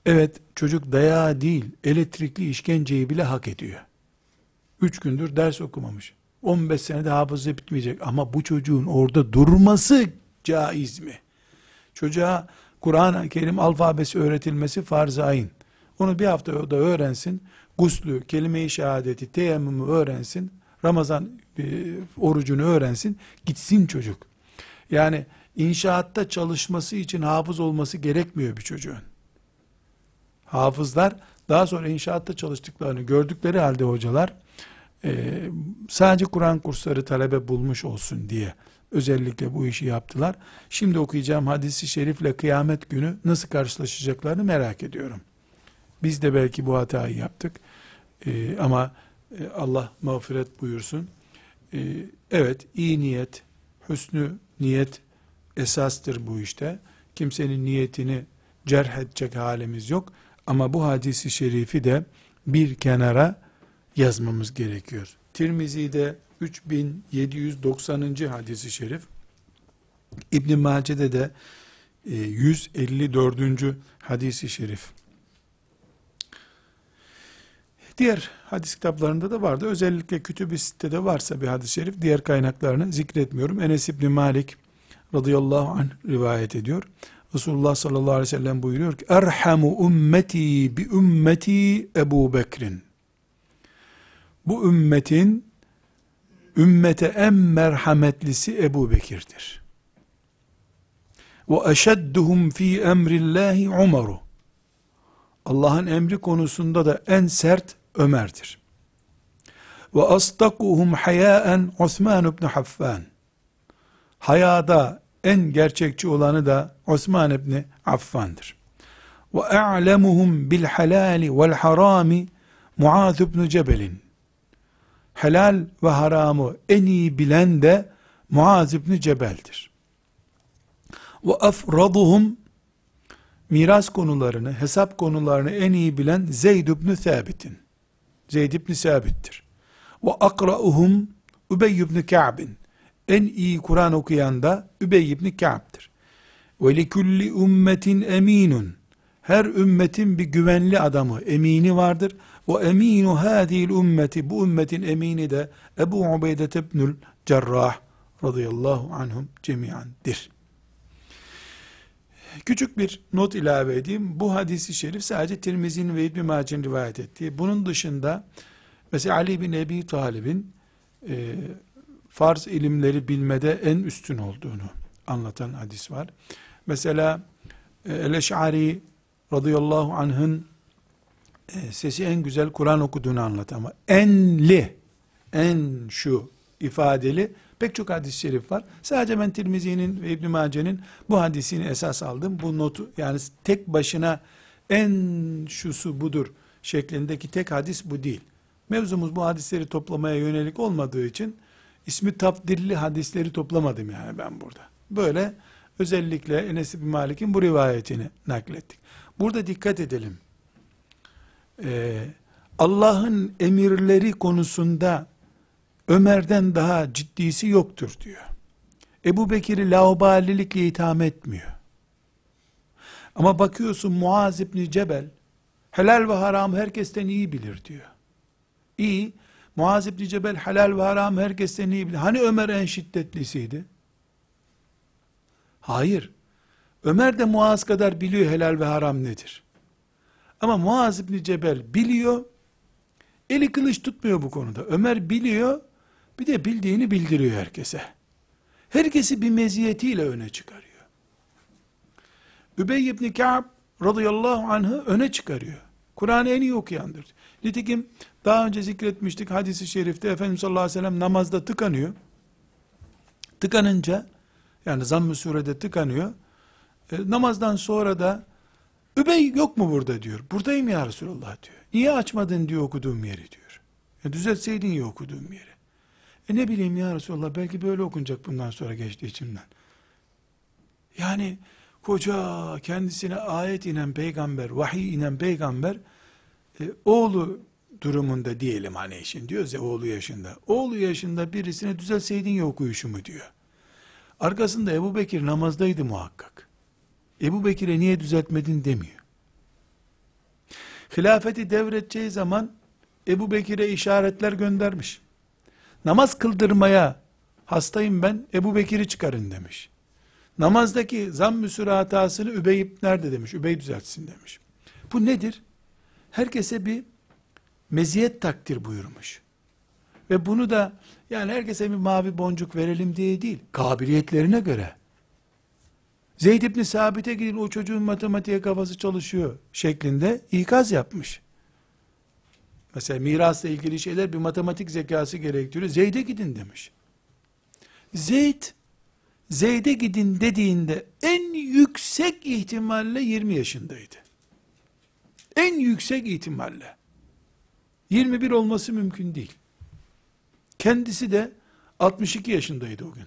Evet çocuk dayağı değil elektrikli işkenceyi bile hak ediyor. Üç gündür ders okumamış. 15 senede hafızı bitmeyecek ama bu çocuğun orada durması caiz mi? Çocuğa Kur'an-ı Kerim alfabesi öğretilmesi farz-ı ayn. Onu bir hafta da öğrensin. Guslü, kelime-i şehadeti, teyemmümü öğrensin. Ramazan e, orucunu öğrensin. Gitsin çocuk. Yani inşaatta çalışması için hafız olması gerekmiyor bir çocuğun. Hafızlar daha sonra inşaatta çalıştıklarını gördükleri halde hocalar e, sadece Kur'an kursları talebe bulmuş olsun diye özellikle bu işi yaptılar. Şimdi okuyacağım hadisi şerifle kıyamet günü nasıl karşılaşacaklarını merak ediyorum. Biz de belki bu hatayı yaptık. Ee, ama e, Allah mağfiret buyursun. Ee, evet, iyi niyet, hüsnü niyet esastır bu işte. Kimsenin niyetini cerh edecek halimiz yok. Ama bu hadisi şerifi de bir kenara yazmamız gerekiyor. Tirmizi'de 3790. hadisi şerif, İbn Mace'de de 154. E, hadisi şerif. Diğer hadis kitaplarında da vardı. Özellikle kütüb-i sitede varsa bir hadis-i şerif diğer kaynaklarını zikretmiyorum. Enes İbni Malik radıyallahu anh rivayet ediyor. Resulullah sallallahu aleyhi ve sellem buyuruyor ki Erhamu ümmeti bi ümmeti Ebu Bekrin. Bu ümmetin ümmete en merhametlisi Ebu Bekir'dir. Ve eşedduhum fi emrillahi Umaru. Allah'ın emri konusunda da en sert Ömer'dir. Ve asdakuhum hayaen Osman ibn Affan. Hayada en gerçekçi olanı da Osman ibn Affan'dır. Ve a'lemuhum bil halali vel harami Muaz ibn Cebel'in. Helal ve haramı en iyi bilen de Muaz ibn Cebel'dir. Ve afraduhum miras konularını, hesap konularını en iyi bilen Zeyd ibn Sabit'in. Zeyd ibn Sabit'tir. Ve akra'uhum Übey ibn Ka'b'in. En iyi Kur'an okuyan da Übey ibn Ka'b'tir. Ve likulli ümmetin eminun. Her ümmetin bir güvenli adamı, emini vardır. Ve eminu hadil ümmeti, bu ümmetin emini de Ebu Ubeyde ibnül Cerrah radıyallahu anhum cemiyandir. Küçük bir not ilave edeyim. Bu hadisi şerif sadece Tirmizi'nin ve İbn Mace'nin rivayet ettiği. Bunun dışında mesela Ali bin Ebi Talib'in e, farz ilimleri bilmede en üstün olduğunu anlatan hadis var. Mesela e, El-Eş'ari radıyallahu anh'ın e, sesi en güzel Kur'an okuduğunu anlatan ama enli, en şu ifadeli pek çok hadis-i şerif var. Sadece ben Tirmizi'nin ve İbn Mace'nin bu hadisini esas aldım. Bu notu yani tek başına en şusu budur şeklindeki tek hadis bu değil. Mevzumuz bu hadisleri toplamaya yönelik olmadığı için ismi tafdilli hadisleri toplamadım yani ben burada. Böyle özellikle Enes bin Malik'in bu rivayetini naklettik. Burada dikkat edelim. Ee, Allah'ın emirleri konusunda Ömer'den daha ciddisi yoktur diyor. Ebu Bekir'i laubalilikle itham etmiyor. Ama bakıyorsun Muaz İbni Cebel, helal ve haram herkesten iyi bilir diyor. İyi, Muaz İbni Cebel helal ve haram herkesten iyi bilir. Hani Ömer en şiddetlisiydi? Hayır. Ömer de Muaz kadar biliyor helal ve haram nedir. Ama Muaz İbni Cebel biliyor, eli kılıç tutmuyor bu konuda. Ömer biliyor, bir de bildiğini bildiriyor herkese. Herkesi bir meziyetiyle öne çıkarıyor. Übey ibn Ka'b radıyallahu anh'ı öne çıkarıyor. Kur'an'ı en iyi okuyandır. Nitekim daha önce zikretmiştik hadisi şerifte Efendimiz sallallahu aleyhi ve sellem namazda tıkanıyor. Tıkanınca yani zamm-ı surede tıkanıyor. E, namazdan sonra da Übey yok mu burada diyor. Buradayım ya Resulallah diyor. Niye açmadın diyor okuduğum yeri diyor. E, düzeltseydin ya okuduğum yeri. E ne bileyim ya Resulallah belki böyle okunacak bundan sonra geçtiği içimden. Yani koca kendisine ayet inen peygamber, vahiy inen peygamber e, oğlu durumunda diyelim hani işin diyoruz ya oğlu yaşında. Oğlu yaşında birisine düzelseydin ya okuyuşumu diyor. Arkasında Ebu Bekir namazdaydı muhakkak. Ebu Bekir'e niye düzeltmedin demiyor. Hilafeti devredeceği zaman Ebu Bekir'e işaretler göndermiş. Namaz kıldırmaya hastayım ben Ebu Bekir'i çıkarın demiş. Namazdaki zam müsürü hatasını Übey nerede demiş. Übey düzeltsin demiş. Bu nedir? Herkese bir meziyet takdir buyurmuş. Ve bunu da yani herkese bir mavi boncuk verelim diye değil. Kabiliyetlerine göre. Zeyd ibn Sabit'e gidin o çocuğun matematiğe kafası çalışıyor şeklinde ikaz yapmış. Mesela mirasla ilgili şeyler bir matematik zekası gerektiriyor. Zeyd'e gidin demiş. Zeyd, Zeyd'e gidin dediğinde en yüksek ihtimalle 20 yaşındaydı. En yüksek ihtimalle. 21 olması mümkün değil. Kendisi de 62 yaşındaydı o gün.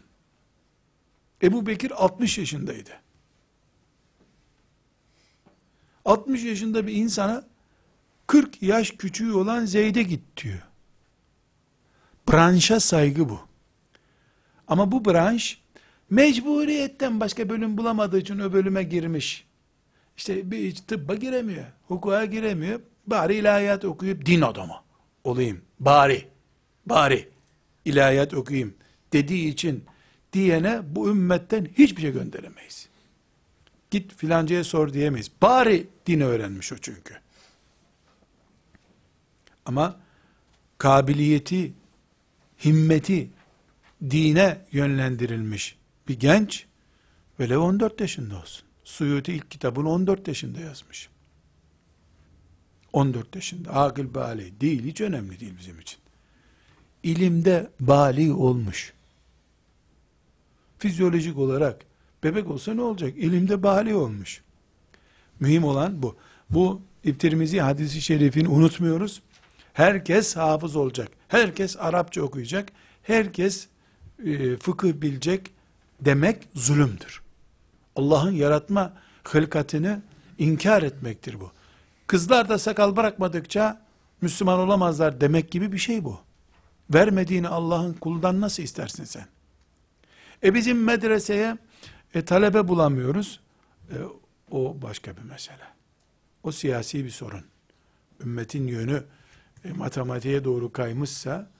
Ebu Bekir 60 yaşındaydı. 60 yaşında bir insana 40 yaş küçüğü olan Zeyd'e git diyor. Branşa saygı bu. Ama bu branş mecburiyetten başka bölüm bulamadığı için o bölüme girmiş. İşte bir tıbba giremiyor, hukuka giremiyor. Bari ilahiyat okuyup din adamı olayım. Bari, bari ilahiyat okuyayım dediği için diyene bu ümmetten hiçbir şey gönderemeyiz. Git filancaya sor diyemeyiz. Bari din öğrenmiş o çünkü. Ama kabiliyeti, himmeti dine yönlendirilmiş bir genç velev 14 yaşında olsun. Suyuti ilk kitabını 14 yaşında yazmış. 14 yaşında. Akıl bali değil. Hiç önemli değil bizim için. İlimde bali olmuş. Fizyolojik olarak bebek olsa ne olacak? İlimde bali olmuş. Mühim olan bu. Bu İbtirmizi hadisi şerifini unutmuyoruz. Herkes hafız olacak. Herkes Arapça okuyacak. Herkes e, fıkıh bilecek demek zulümdür. Allah'ın yaratma hılkatını inkar etmektir bu. Kızlar da sakal bırakmadıkça Müslüman olamazlar demek gibi bir şey bu. Vermediğini Allah'ın kuldan nasıl istersin sen? E bizim medreseye e, talebe bulamıyoruz. E, o başka bir mesele. O siyasi bir sorun. Ümmetin yönü e, matematiğe doğru kaymışsa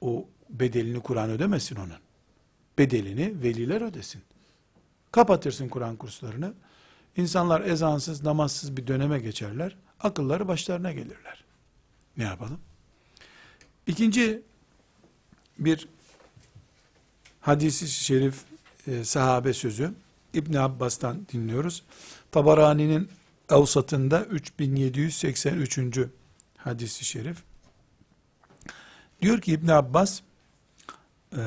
o bedelini Kur'an ödemesin onun. Bedelini veliler ödesin. Kapatırsın Kur'an kurslarını. İnsanlar ezansız, namazsız bir döneme geçerler. Akılları başlarına gelirler. Ne yapalım? İkinci bir hadisi şerif e, sahabe sözü İbn Abbas'tan dinliyoruz. Tabarani'nin Evsat'ında 3783. hadisi şerif. Diyor ki İbn Abbas e,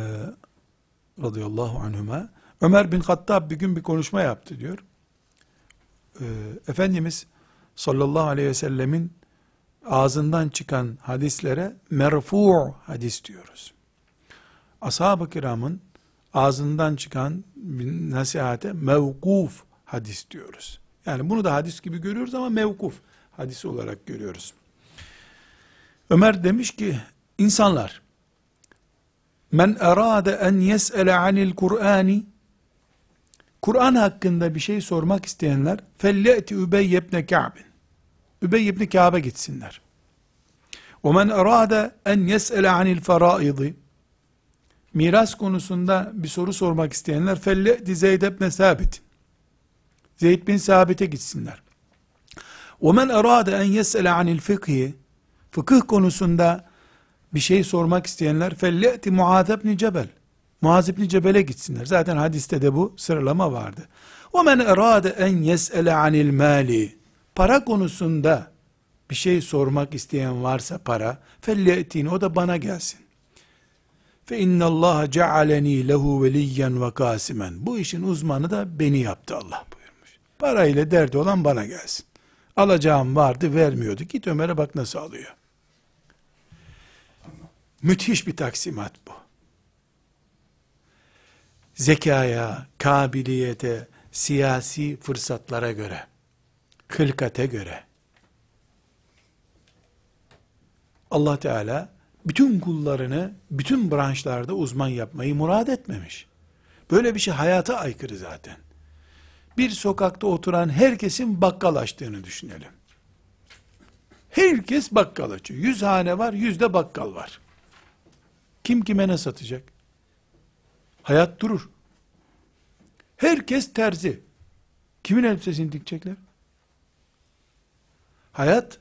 radıyallahu anhuma Ömer bin Hattab bir gün bir konuşma yaptı diyor. E, Efendimiz sallallahu aleyhi ve sellemin ağzından çıkan hadislere merfu hadis diyoruz. Ashab-ı kiramın ağzından çıkan nasihate mevkuf hadis diyoruz. Yani bunu da hadis gibi görüyoruz ama mevkuf hadis olarak görüyoruz. Ömer demiş ki insanlar men erade en yes'ele anil Kur'ani Kur'an hakkında bir şey sormak isteyenler felleti Übey ibn Ka'b'in Übey ibn Ka'b'a gitsinler. O men erade en yes'ele anil faraidi Miras konusunda bir soru sormak isteyenler felleti Zeyd ibn Sabit Zeyd bin Sabit'e gitsinler. O men erade en yes'ele anil fıkhi fıkıh konusunda bir şey sormak isteyenler felleti Muaz ibn Cebel. Muaz ibn Cebel'e gitsinler. Zaten hadiste de bu sıralama vardı. O men erade en yes'ele anil mali. Para konusunda bir şey sormak isteyen varsa para felletin o da bana gelsin. Fe inna Allah cealeni lehu veliyen ve kasimen. Bu işin uzmanı da beni yaptı Allah buyurmuş. Parayla derdi olan bana gelsin. Alacağım vardı vermiyordu. Git Ömer'e bak nasıl alıyor. Müthiş bir taksimat bu. Zekaya, kabiliyete, siyasi fırsatlara göre, hılkate göre, Allah Teala bütün kullarını bütün branşlarda uzman yapmayı murad etmemiş. Böyle bir şey hayata aykırı zaten. Bir sokakta oturan herkesin bakkal açtığını düşünelim. Herkes bakkal açıyor. Yüz hane var, yüzde bakkal var. Kim kime ne satacak? Hayat durur. Herkes terzi. Kimin elbisesini dikecekler? Hayat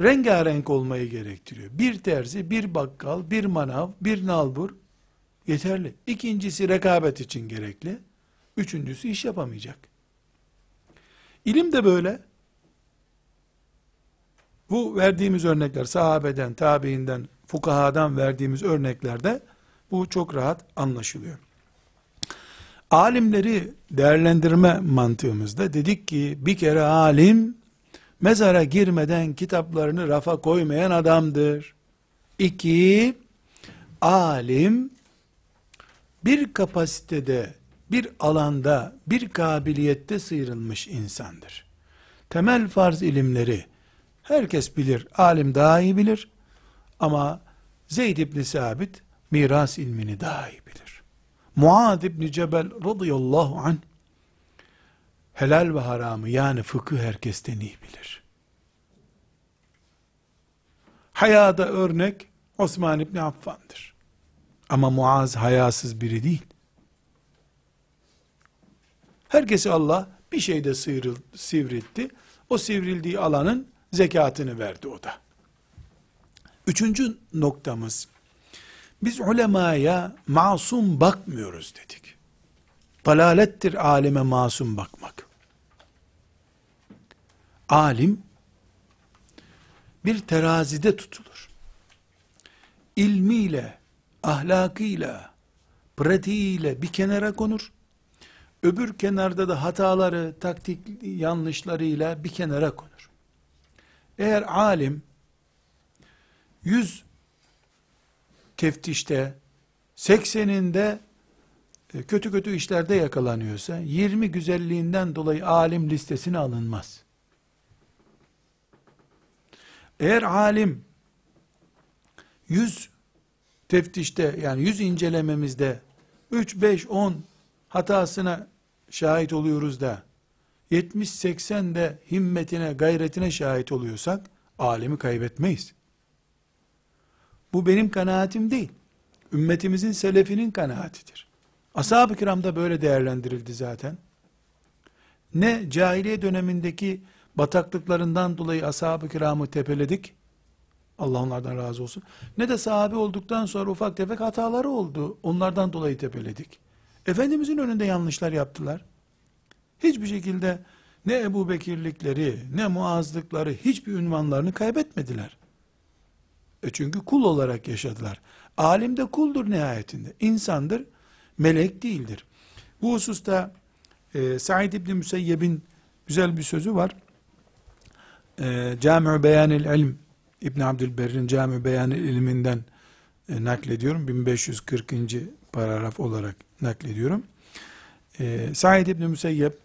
rengarenk olmayı gerektiriyor. Bir terzi, bir bakkal, bir manav, bir nalbur yeterli. İkincisi rekabet için gerekli. Üçüncüsü iş yapamayacak. İlim de böyle. Bu verdiğimiz örnekler sahabeden, tabiinden, fukahadan verdiğimiz örneklerde bu çok rahat anlaşılıyor. Alimleri değerlendirme mantığımızda dedik ki bir kere alim mezara girmeden kitaplarını rafa koymayan adamdır. İki, alim bir kapasitede, bir alanda, bir kabiliyette sıyrılmış insandır. Temel farz ilimleri herkes bilir, alim daha iyi bilir ama Zeyd ibn Sabit miras ilmini daha iyi bilir. Muad ibn Cebel radıyallahu anh helal ve haramı yani fıkıh herkesten iyi bilir. Hayada örnek Osman İbni Affan'dır. Ama Muaz hayasız biri değil. Herkesi Allah bir şeyde sıyrıl, sivriltti. O sivrildiği alanın zekatını verdi o da. Üçüncü noktamız, biz ulemaya masum bakmıyoruz dedik. Dalalettir alime masum bakmak alim bir terazide tutulur. İlmiyle, ahlakıyla, pratiğiyle bir kenara konur. Öbür kenarda da hataları, taktik yanlışlarıyla bir kenara konur. Eğer alim yüz teftişte 80'inde e, kötü kötü işlerde yakalanıyorsa 20 güzelliğinden dolayı alim listesine alınmaz. Eğer alim yüz teftişte yani yüz incelememizde 3, 5, 10 hatasına şahit oluyoruz da 70-80 de himmetine, gayretine şahit oluyorsak alemi kaybetmeyiz. Bu benim kanaatim değil. Ümmetimizin selefinin kanaatidir. Ashab-ı kiram da böyle değerlendirildi zaten. Ne cahiliye dönemindeki bataklıklarından dolayı ashab-ı kiramı tepeledik. Allah onlardan razı olsun. Ne de sahabe olduktan sonra ufak tefek hataları oldu. Onlardan dolayı tepeledik. Efendimizin önünde yanlışlar yaptılar. Hiçbir şekilde ne Ebu Bekirlikleri, ne Muazlıkları, hiçbir ünvanlarını kaybetmediler. E çünkü kul olarak yaşadılar. Alim de kuldur nihayetinde. İnsandır, melek değildir. Bu hususta e, Said İbni Müseyyeb'in güzel bir sözü var. E, Cami-i Beyanil İlm İbn Abdülberr'in Cami Beyanil ilminden e, naklediyorum. 1540. paragraf olarak naklediyorum. E, Said İbni Müseyyep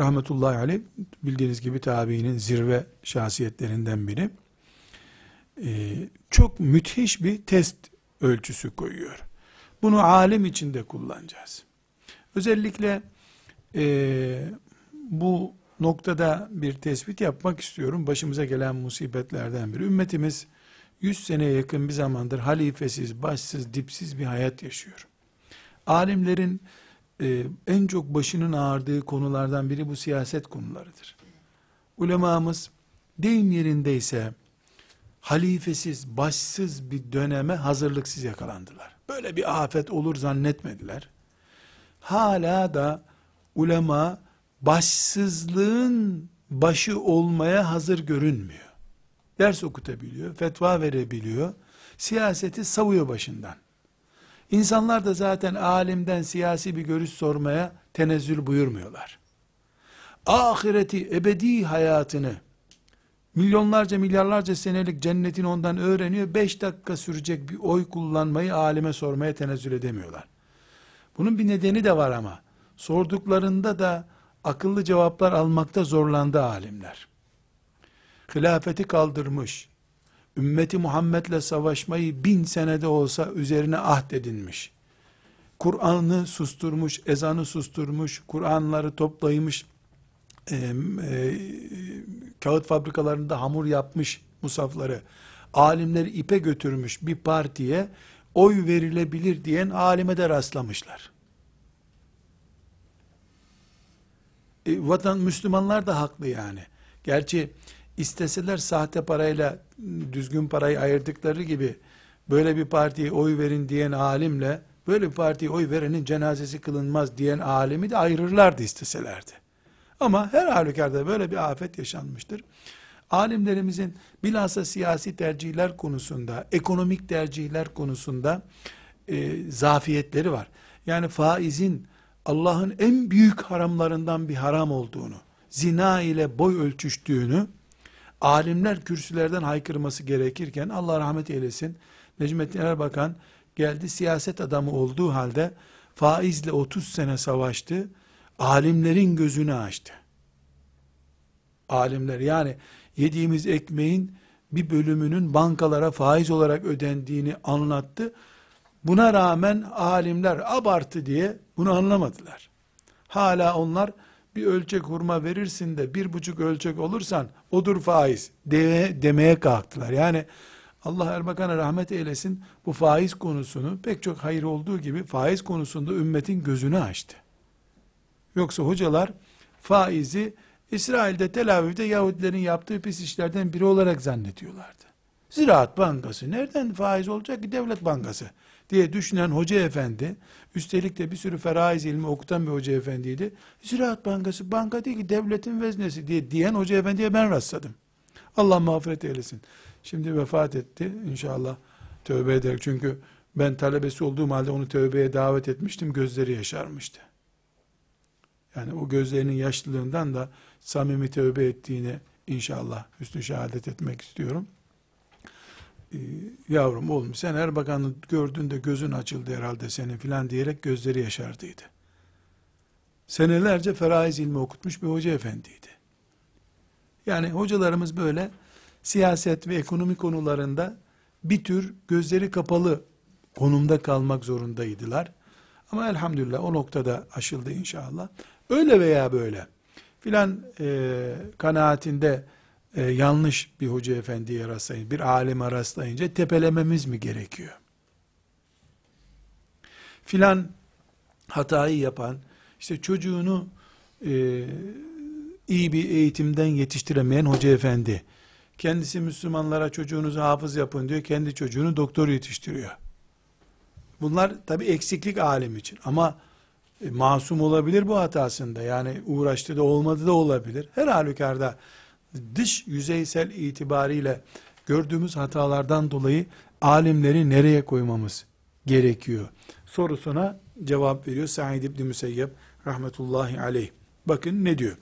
rahmetullahi aleyh bildiğiniz gibi tabiinin zirve şahsiyetlerinden biri. E, çok müthiş bir test ölçüsü koyuyor. Bunu alim içinde kullanacağız. Özellikle e, bu noktada bir tespit yapmak istiyorum. Başımıza gelen musibetlerden biri. Ümmetimiz 100 seneye yakın bir zamandır halifesiz, başsız, dipsiz bir hayat yaşıyor. Alimlerin e, en çok başının ağrıdığı konulardan biri bu siyaset konularıdır. Ulemamız deyim yerindeyse halifesiz, başsız bir döneme hazırlıksız yakalandılar. Böyle bir afet olur zannetmediler. Hala da ulema başsızlığın başı olmaya hazır görünmüyor. Ders okutabiliyor, fetva verebiliyor, siyaseti savuyor başından. İnsanlar da zaten alimden siyasi bir görüş sormaya tenezzül buyurmuyorlar. Ahireti, ebedi hayatını, milyonlarca milyarlarca senelik cennetini ondan öğreniyor, beş dakika sürecek bir oy kullanmayı alime sormaya tenezzül edemiyorlar. Bunun bir nedeni de var ama, sorduklarında da akıllı cevaplar almakta zorlandı alimler. Hilafeti kaldırmış, ümmeti Muhammed'le savaşmayı bin senede olsa üzerine ahd edinmiş. Kur'an'ı susturmuş, ezanı susturmuş, Kur'anları toplaymış, e, e, kağıt fabrikalarında hamur yapmış musafları, alimleri ipe götürmüş bir partiye oy verilebilir diyen alime de rastlamışlar. E, vatan Müslümanlar da haklı yani. Gerçi isteseler sahte parayla düzgün parayı ayırdıkları gibi böyle bir partiye oy verin diyen alimle böyle bir partiye oy verenin cenazesi kılınmaz diyen alimi de ayırırlardı isteselerdi. Ama her halükarda böyle bir afet yaşanmıştır. Alimlerimizin bilhassa siyasi tercihler konusunda, ekonomik tercihler konusunda e, zafiyetleri var. Yani faizin Allah'ın en büyük haramlarından bir haram olduğunu, zina ile boy ölçüştüğünü, alimler kürsülerden haykırması gerekirken, Allah rahmet eylesin, Necmettin Erbakan geldi siyaset adamı olduğu halde, faizle 30 sene savaştı, alimlerin gözünü açtı. Alimler yani yediğimiz ekmeğin bir bölümünün bankalara faiz olarak ödendiğini anlattı. Buna rağmen alimler abartı diye bunu anlamadılar. Hala onlar bir ölçek hurma verirsin de bir buçuk ölçek olursan odur faiz de, demeye kalktılar. Yani Allah Erbakan'a rahmet eylesin bu faiz konusunu pek çok hayır olduğu gibi faiz konusunda ümmetin gözünü açtı. Yoksa hocalar faizi İsrail'de Tel Aviv'de Yahudilerin yaptığı pis işlerden biri olarak zannediyorlardı. Ziraat Bankası nereden faiz olacak ki devlet bankası diye düşünen hoca efendi, üstelik de bir sürü feraiz ilmi okutan bir hoca efendiydi. Ziraat Bankası banka değil ki devletin veznesi diye diyen hoca efendiye ben rastladım. Allah mağfiret eylesin. Şimdi vefat etti inşallah tövbe eder. Çünkü ben talebesi olduğum halde onu tövbeye davet etmiştim. Gözleri yaşarmıştı. Yani o gözlerinin yaşlılığından da samimi tövbe ettiğini inşallah hüsnü şehadet etmek istiyorum. Ee, yavrum oğlum sen Erbakan'ı gördüğünde gözün açıldı herhalde senin filan diyerek gözleri yaşardıydı. Senelerce feraiz ilmi okutmuş bir hoca efendiydi. Yani hocalarımız böyle siyaset ve ekonomi konularında bir tür gözleri kapalı konumda kalmak zorundaydılar. Ama elhamdülillah o noktada aşıldı inşallah. Öyle veya böyle filan e, kanaatinde e, yanlış bir hoca efendiye rastlayınca, bir alime rastlayınca tepelememiz mi gerekiyor? Filan hatayı yapan, işte çocuğunu e, iyi bir eğitimden yetiştiremeyen hoca efendi, kendisi Müslümanlara çocuğunuzu hafız yapın diyor, kendi çocuğunu doktor yetiştiriyor. Bunlar tabi eksiklik alim için ama e, masum olabilir bu hatasında. Yani uğraştı da olmadı da olabilir. Her halükarda dış yüzeysel itibariyle gördüğümüz hatalardan dolayı alimleri nereye koymamız gerekiyor? Sorusuna cevap veriyor Said İbni Müseyyep rahmetullahi aleyh. Bakın ne diyor?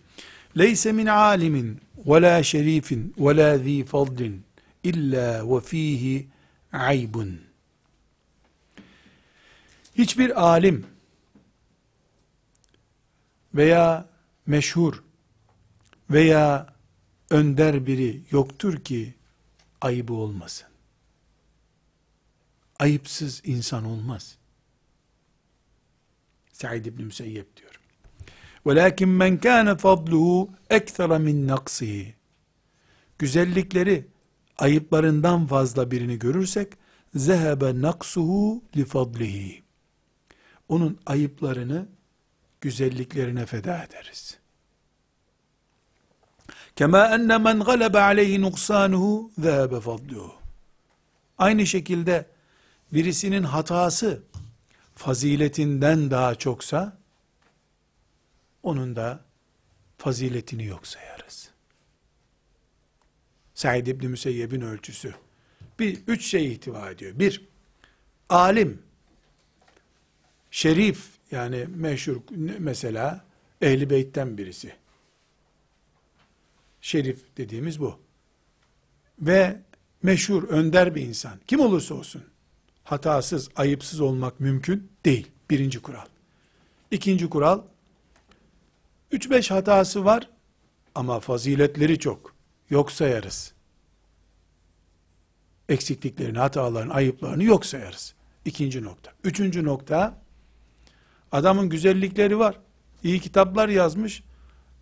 Leyse min alimin ve la şerifin ve la zi fadlin illa ve fihi aybun. Hiçbir alim veya meşhur veya önder biri yoktur ki ayıbı olmasın. Ayıpsız insan olmaz. Said İbni Müseyyep diyor. وَلَكِنْ مَنْ كَانَ فَضْلُهُ اَكْثَرَ مِنْ نَقْصِهِ Güzellikleri ayıplarından fazla birini görürsek zehebe naksuhu li fadlihi. Onun ayıplarını güzelliklerine feda ederiz. Kema enne men galebe aleyhi nuksanuhu zehebe fadluhu. Aynı şekilde birisinin hatası faziletinden daha çoksa onun da faziletini yok sayarız. Said İbni Müseyyeb'in ölçüsü. Bir, üç şey ihtiva ediyor. Bir, alim, şerif, yani meşhur, mesela, ehli beytten birisi. Şerif dediğimiz bu. Ve meşhur, önder bir insan. Kim olursa olsun, hatasız, ayıpsız olmak mümkün değil. Birinci kural. İkinci kural, 3-5 hatası var ama faziletleri çok. Yok sayarız. Eksikliklerini, hatalarını, ayıplarını yok sayarız. İkinci nokta. Üçüncü nokta, adamın güzellikleri var. İyi kitaplar yazmış.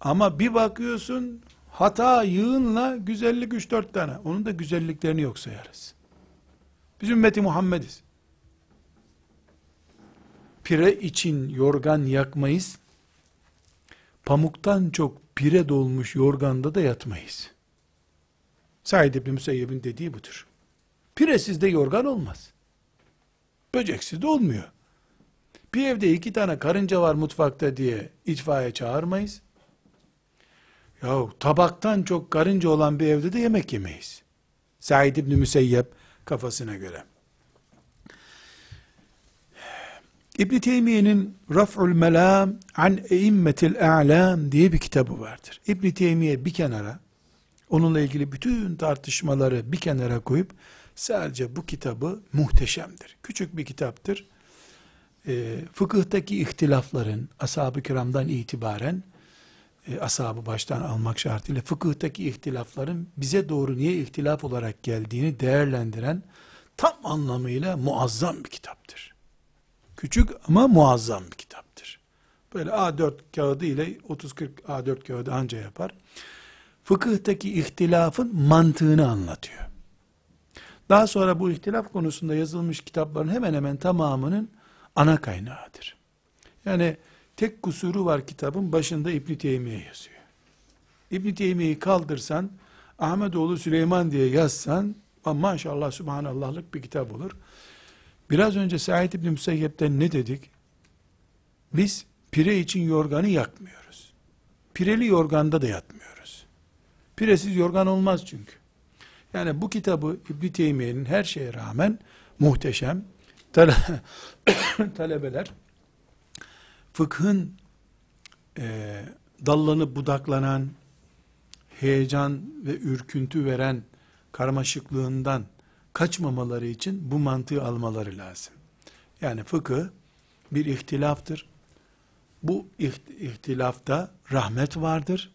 Ama bir bakıyorsun, hata yığınla güzellik 3-4 tane. Onun da güzelliklerini yok sayarız. Biz ümmeti Muhammediz. Pire için yorgan yakmayız pamuktan çok pire dolmuş yorganda da yatmayız. Said İbni Müseyyeb'in dediği budur. Piresiz de yorgan olmaz. Böceksiz de olmuyor. Bir evde iki tane karınca var mutfakta diye itfaiye çağırmayız. Yahu tabaktan çok karınca olan bir evde de yemek yemeyiz. Said İbni Müseyyep kafasına göre. İbn Teymiye'nin Raf'ul Melam an Eimmetil A'lam diye bir kitabı vardır. İbn Teymiye bir kenara onunla ilgili bütün tartışmaları bir kenara koyup sadece bu kitabı muhteşemdir. Küçük bir kitaptır. E, fıkıhtaki ihtilafların ashab-ı kiramdan itibaren e, ashabı baştan almak şartıyla fıkıhtaki ihtilafların bize doğru niye ihtilaf olarak geldiğini değerlendiren tam anlamıyla muazzam bir kitaptır. Küçük ama muazzam bir kitaptır. Böyle A4 kağıdı ile 30-40 A4 kağıdı anca yapar. Fıkıhtaki ihtilafın mantığını anlatıyor. Daha sonra bu ihtilaf konusunda yazılmış kitapların hemen hemen tamamının ana kaynağıdır. Yani tek kusuru var kitabın başında İbn Teymiye yazıyor. İbn Teymiye'yi kaldırsan Ahmetoğlu Süleyman diye yazsan maşallah subhanallahlık bir kitap olur. Biraz önce Said İbni Müseyyep'ten ne dedik? Biz pire için yorganı yakmıyoruz. Pireli yorganda da yatmıyoruz. Piresiz yorgan olmaz çünkü. Yani bu kitabı İbni Teymiye'nin her şeye rağmen muhteşem. Tale talebeler fıkhın e, dallanıp budaklanan, heyecan ve ürküntü veren karmaşıklığından kaçmamaları için bu mantığı almaları lazım. Yani fıkıh bir ihtilaftır. Bu ihtilafta rahmet vardır.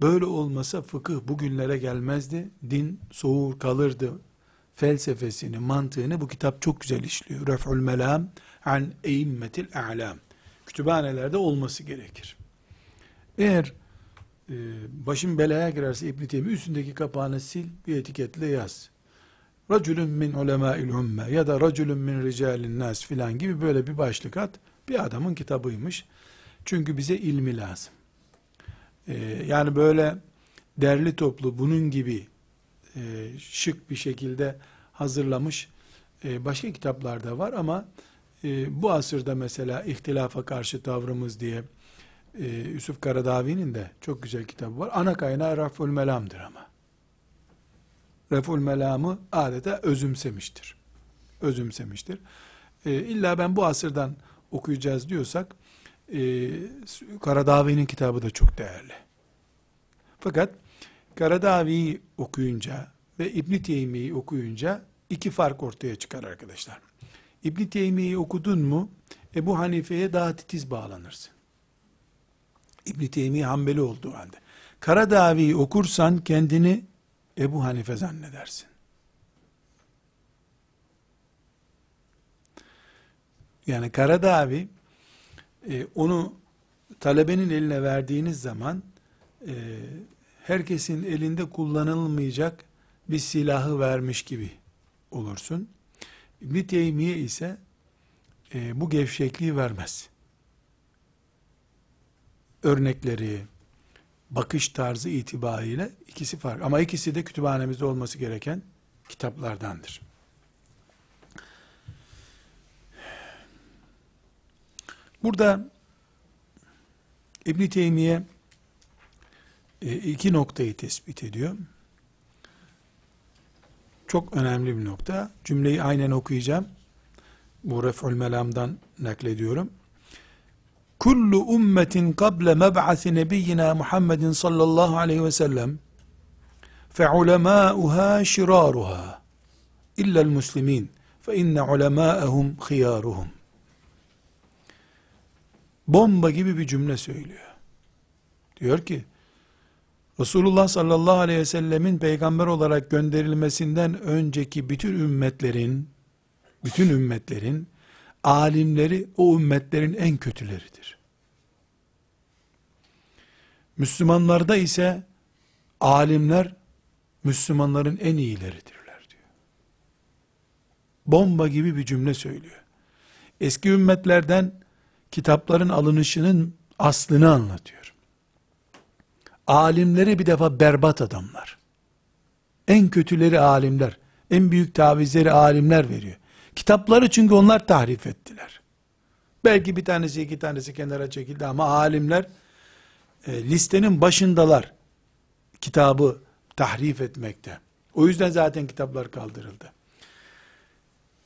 Böyle olmasa fıkıh bugünlere gelmezdi. Din soğur kalırdı. Felsefesini, mantığını bu kitap çok güzel işliyor. Ref'ul melam an eimmetil a'lam. Kütüphanelerde olması gerekir. Eğer e, başın belaya girerse İbn Teymi üstündeki kapağını sil, bir etiketle yaz. Racülün min ulemâil ümme ya da racülün min ricalin nas filan gibi böyle bir başlık at. Bir adamın kitabıymış. Çünkü bize ilmi lazım. E, yani böyle derli toplu bunun gibi e, şık bir şekilde hazırlamış e, başka kitaplar da var ama e, bu asırda mesela ihtilafa karşı tavrımız diye e, Yusuf Karadavi'nin de çok güzel kitabı var. Ana kaynağı Raful Melam'dır ama. Raful Melam'ı adeta özümsemiştir. Özümsemiştir. E, illa ben bu asırdan okuyacağız diyorsak e, Karadavi'nin kitabı da çok değerli. Fakat Karadavi'yi okuyunca ve İbn Teymi'yi okuyunca iki fark ortaya çıkar arkadaşlar. İbn Teymi'yi okudun mu Ebu Hanife'ye daha titiz bağlanırsın. İbn Teymi Hanbeli olduğu halde. Karadavi'yi okursan kendini Ebu Hanife zannedersin. Yani Karadavi e, onu talebenin eline verdiğiniz zaman e, herkesin elinde kullanılmayacak bir silahı vermiş gibi olursun. İbn Teymiye ise e, bu gevşekliği vermez. Örnekleri, bakış tarzı itibariyle ikisi farklı. Ama ikisi de kütüphanemizde olması gereken kitaplardandır. Burada İbn Teymiye iki noktayı tespit ediyor. Çok önemli bir nokta. Cümleyi aynen okuyacağım. Bu Ref'ül Melam'dan naklediyorum. Kullu ummetin kable meb'asi nebiyyina Muhammedin sallallahu aleyhi ve sellem şirâruhâ illa'l muslimin fe inne ulemâehum khiyâruhum bomba gibi bir cümle söylüyor. Diyor ki Resulullah sallallahu aleyhi ve sellemin peygamber olarak gönderilmesinden önceki bütün ümmetlerin bütün ümmetlerin alimleri o ümmetlerin en kötüleridir. Müslümanlarda ise alimler Müslümanların en iyileridirler diyor. Bomba gibi bir cümle söylüyor. Eski ümmetlerden kitapların alınışının aslını anlatıyor. Alimleri bir defa berbat adamlar. En kötüleri alimler. En büyük tavizleri alimler veriyor. Kitapları çünkü onlar tahrif ettiler. Belki bir tanesi iki tanesi kenara çekildi ama alimler e, listenin başındalar. Kitabı tahrif etmekte. O yüzden zaten kitaplar kaldırıldı.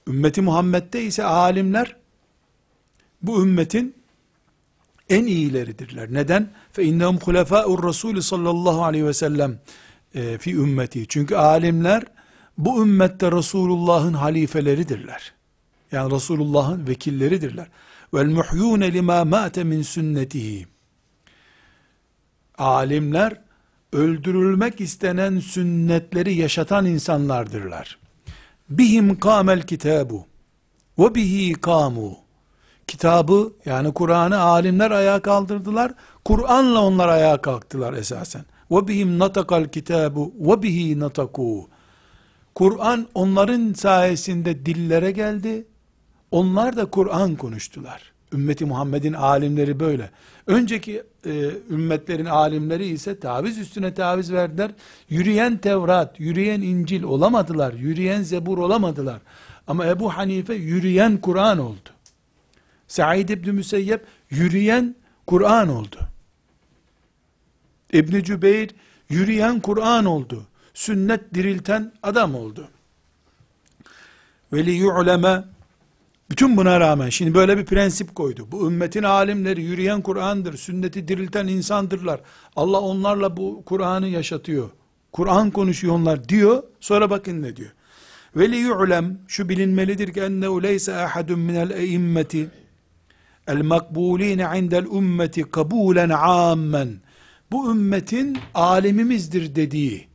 Ümmeti Muhammed'de ise alimler bu ümmetin en iyileridirler. Neden? Fe innehum hulefâ'ur Resulü sallallahu aleyhi ve sellem e, fi ümmeti. Çünkü alimler bu ümmette Resulullah'ın halifeleridirler. Yani Resulullah'ın vekilleridirler. Vel muhyûne limâ mâte min sünnetihi. Alimler öldürülmek istenen sünnetleri yaşatan insanlardırlar. Bihim kâmel kitâbu ve bihi kâmû kitabı yani Kur'an'ı alimler ayağa kaldırdılar. Kur'an'la onlar ayağa kalktılar esasen. Ve bihim natakal kitabu ve bihi nataku. Kur'an onların sayesinde dillere geldi. Onlar da Kur'an konuştular. Ümmeti Muhammed'in alimleri böyle. Önceki e, ümmetlerin alimleri ise taviz üstüne taviz verdiler. Yürüyen Tevrat, yürüyen İncil olamadılar. Yürüyen Zebur olamadılar. Ama Ebu Hanife yürüyen Kur'an oldu. Said İbni Müseyyep yürüyen Kur'an oldu. İbni Cübeyr yürüyen Kur'an oldu. Sünnet dirilten adam oldu. Veli yu'leme bütün buna rağmen şimdi böyle bir prensip koydu. Bu ümmetin alimleri yürüyen Kur'an'dır. Sünneti dirilten insandırlar. Allah onlarla bu Kur'an'ı yaşatıyor. Kur'an konuşuyor onlar diyor. Sonra bakın ne diyor. Veli yu'lem şu bilinmelidir ki ennehu leyse ahadun minel eimmeti el makbuline indel ümmeti kabulen ammen bu ümmetin alimimizdir dediği.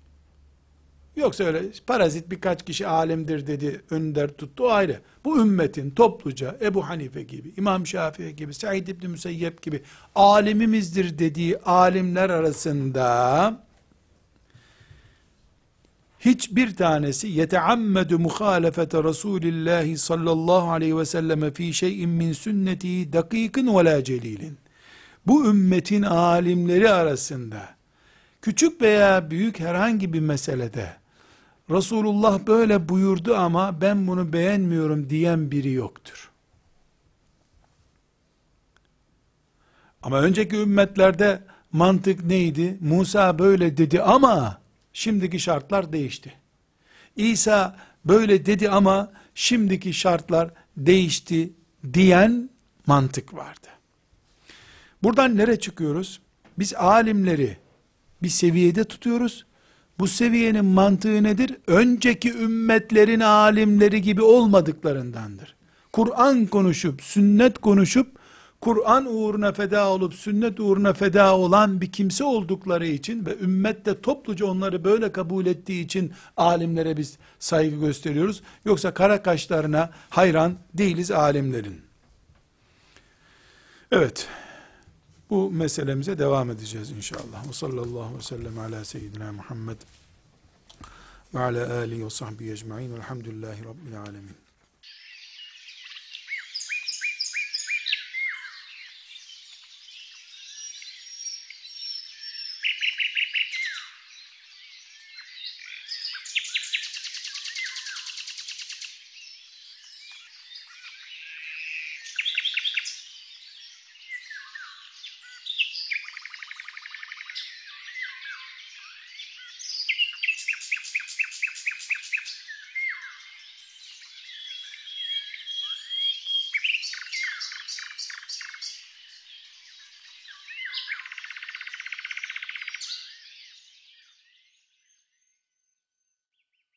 Yoksa öyle parazit birkaç kişi alimdir dedi önder tuttu ayrı. Bu ümmetin topluca Ebu Hanife gibi İmam Şafii gibi Said İbni Müseyyep gibi alimimizdir dediği alimler arasında hiçbir tanesi yeteammedu muhalefete Resulillah sallallahu aleyhi ve selleme fi şeyin min sünneti dakikin ve la celilin. bu ümmetin alimleri arasında küçük veya büyük herhangi bir meselede Resulullah böyle buyurdu ama ben bunu beğenmiyorum diyen biri yoktur. Ama önceki ümmetlerde mantık neydi? Musa böyle dedi ama şimdiki şartlar değişti. İsa böyle dedi ama şimdiki şartlar değişti diyen mantık vardı. Buradan nereye çıkıyoruz? Biz alimleri bir seviyede tutuyoruz. Bu seviyenin mantığı nedir? Önceki ümmetlerin alimleri gibi olmadıklarındandır. Kur'an konuşup, sünnet konuşup, Kur'an uğruna feda olup, sünnet uğruna feda olan bir kimse oldukları için ve ümmet de topluca onları böyle kabul ettiği için alimlere biz saygı gösteriyoruz. Yoksa kara kaşlarına hayran değiliz alimlerin. Evet, bu meselemize devam edeceğiz inşallah. Ve sallallahu ve sellem ala seyyidina Muhammed ve ala alihi ve sahbihi ecma'in velhamdülillahi rabbil alemin.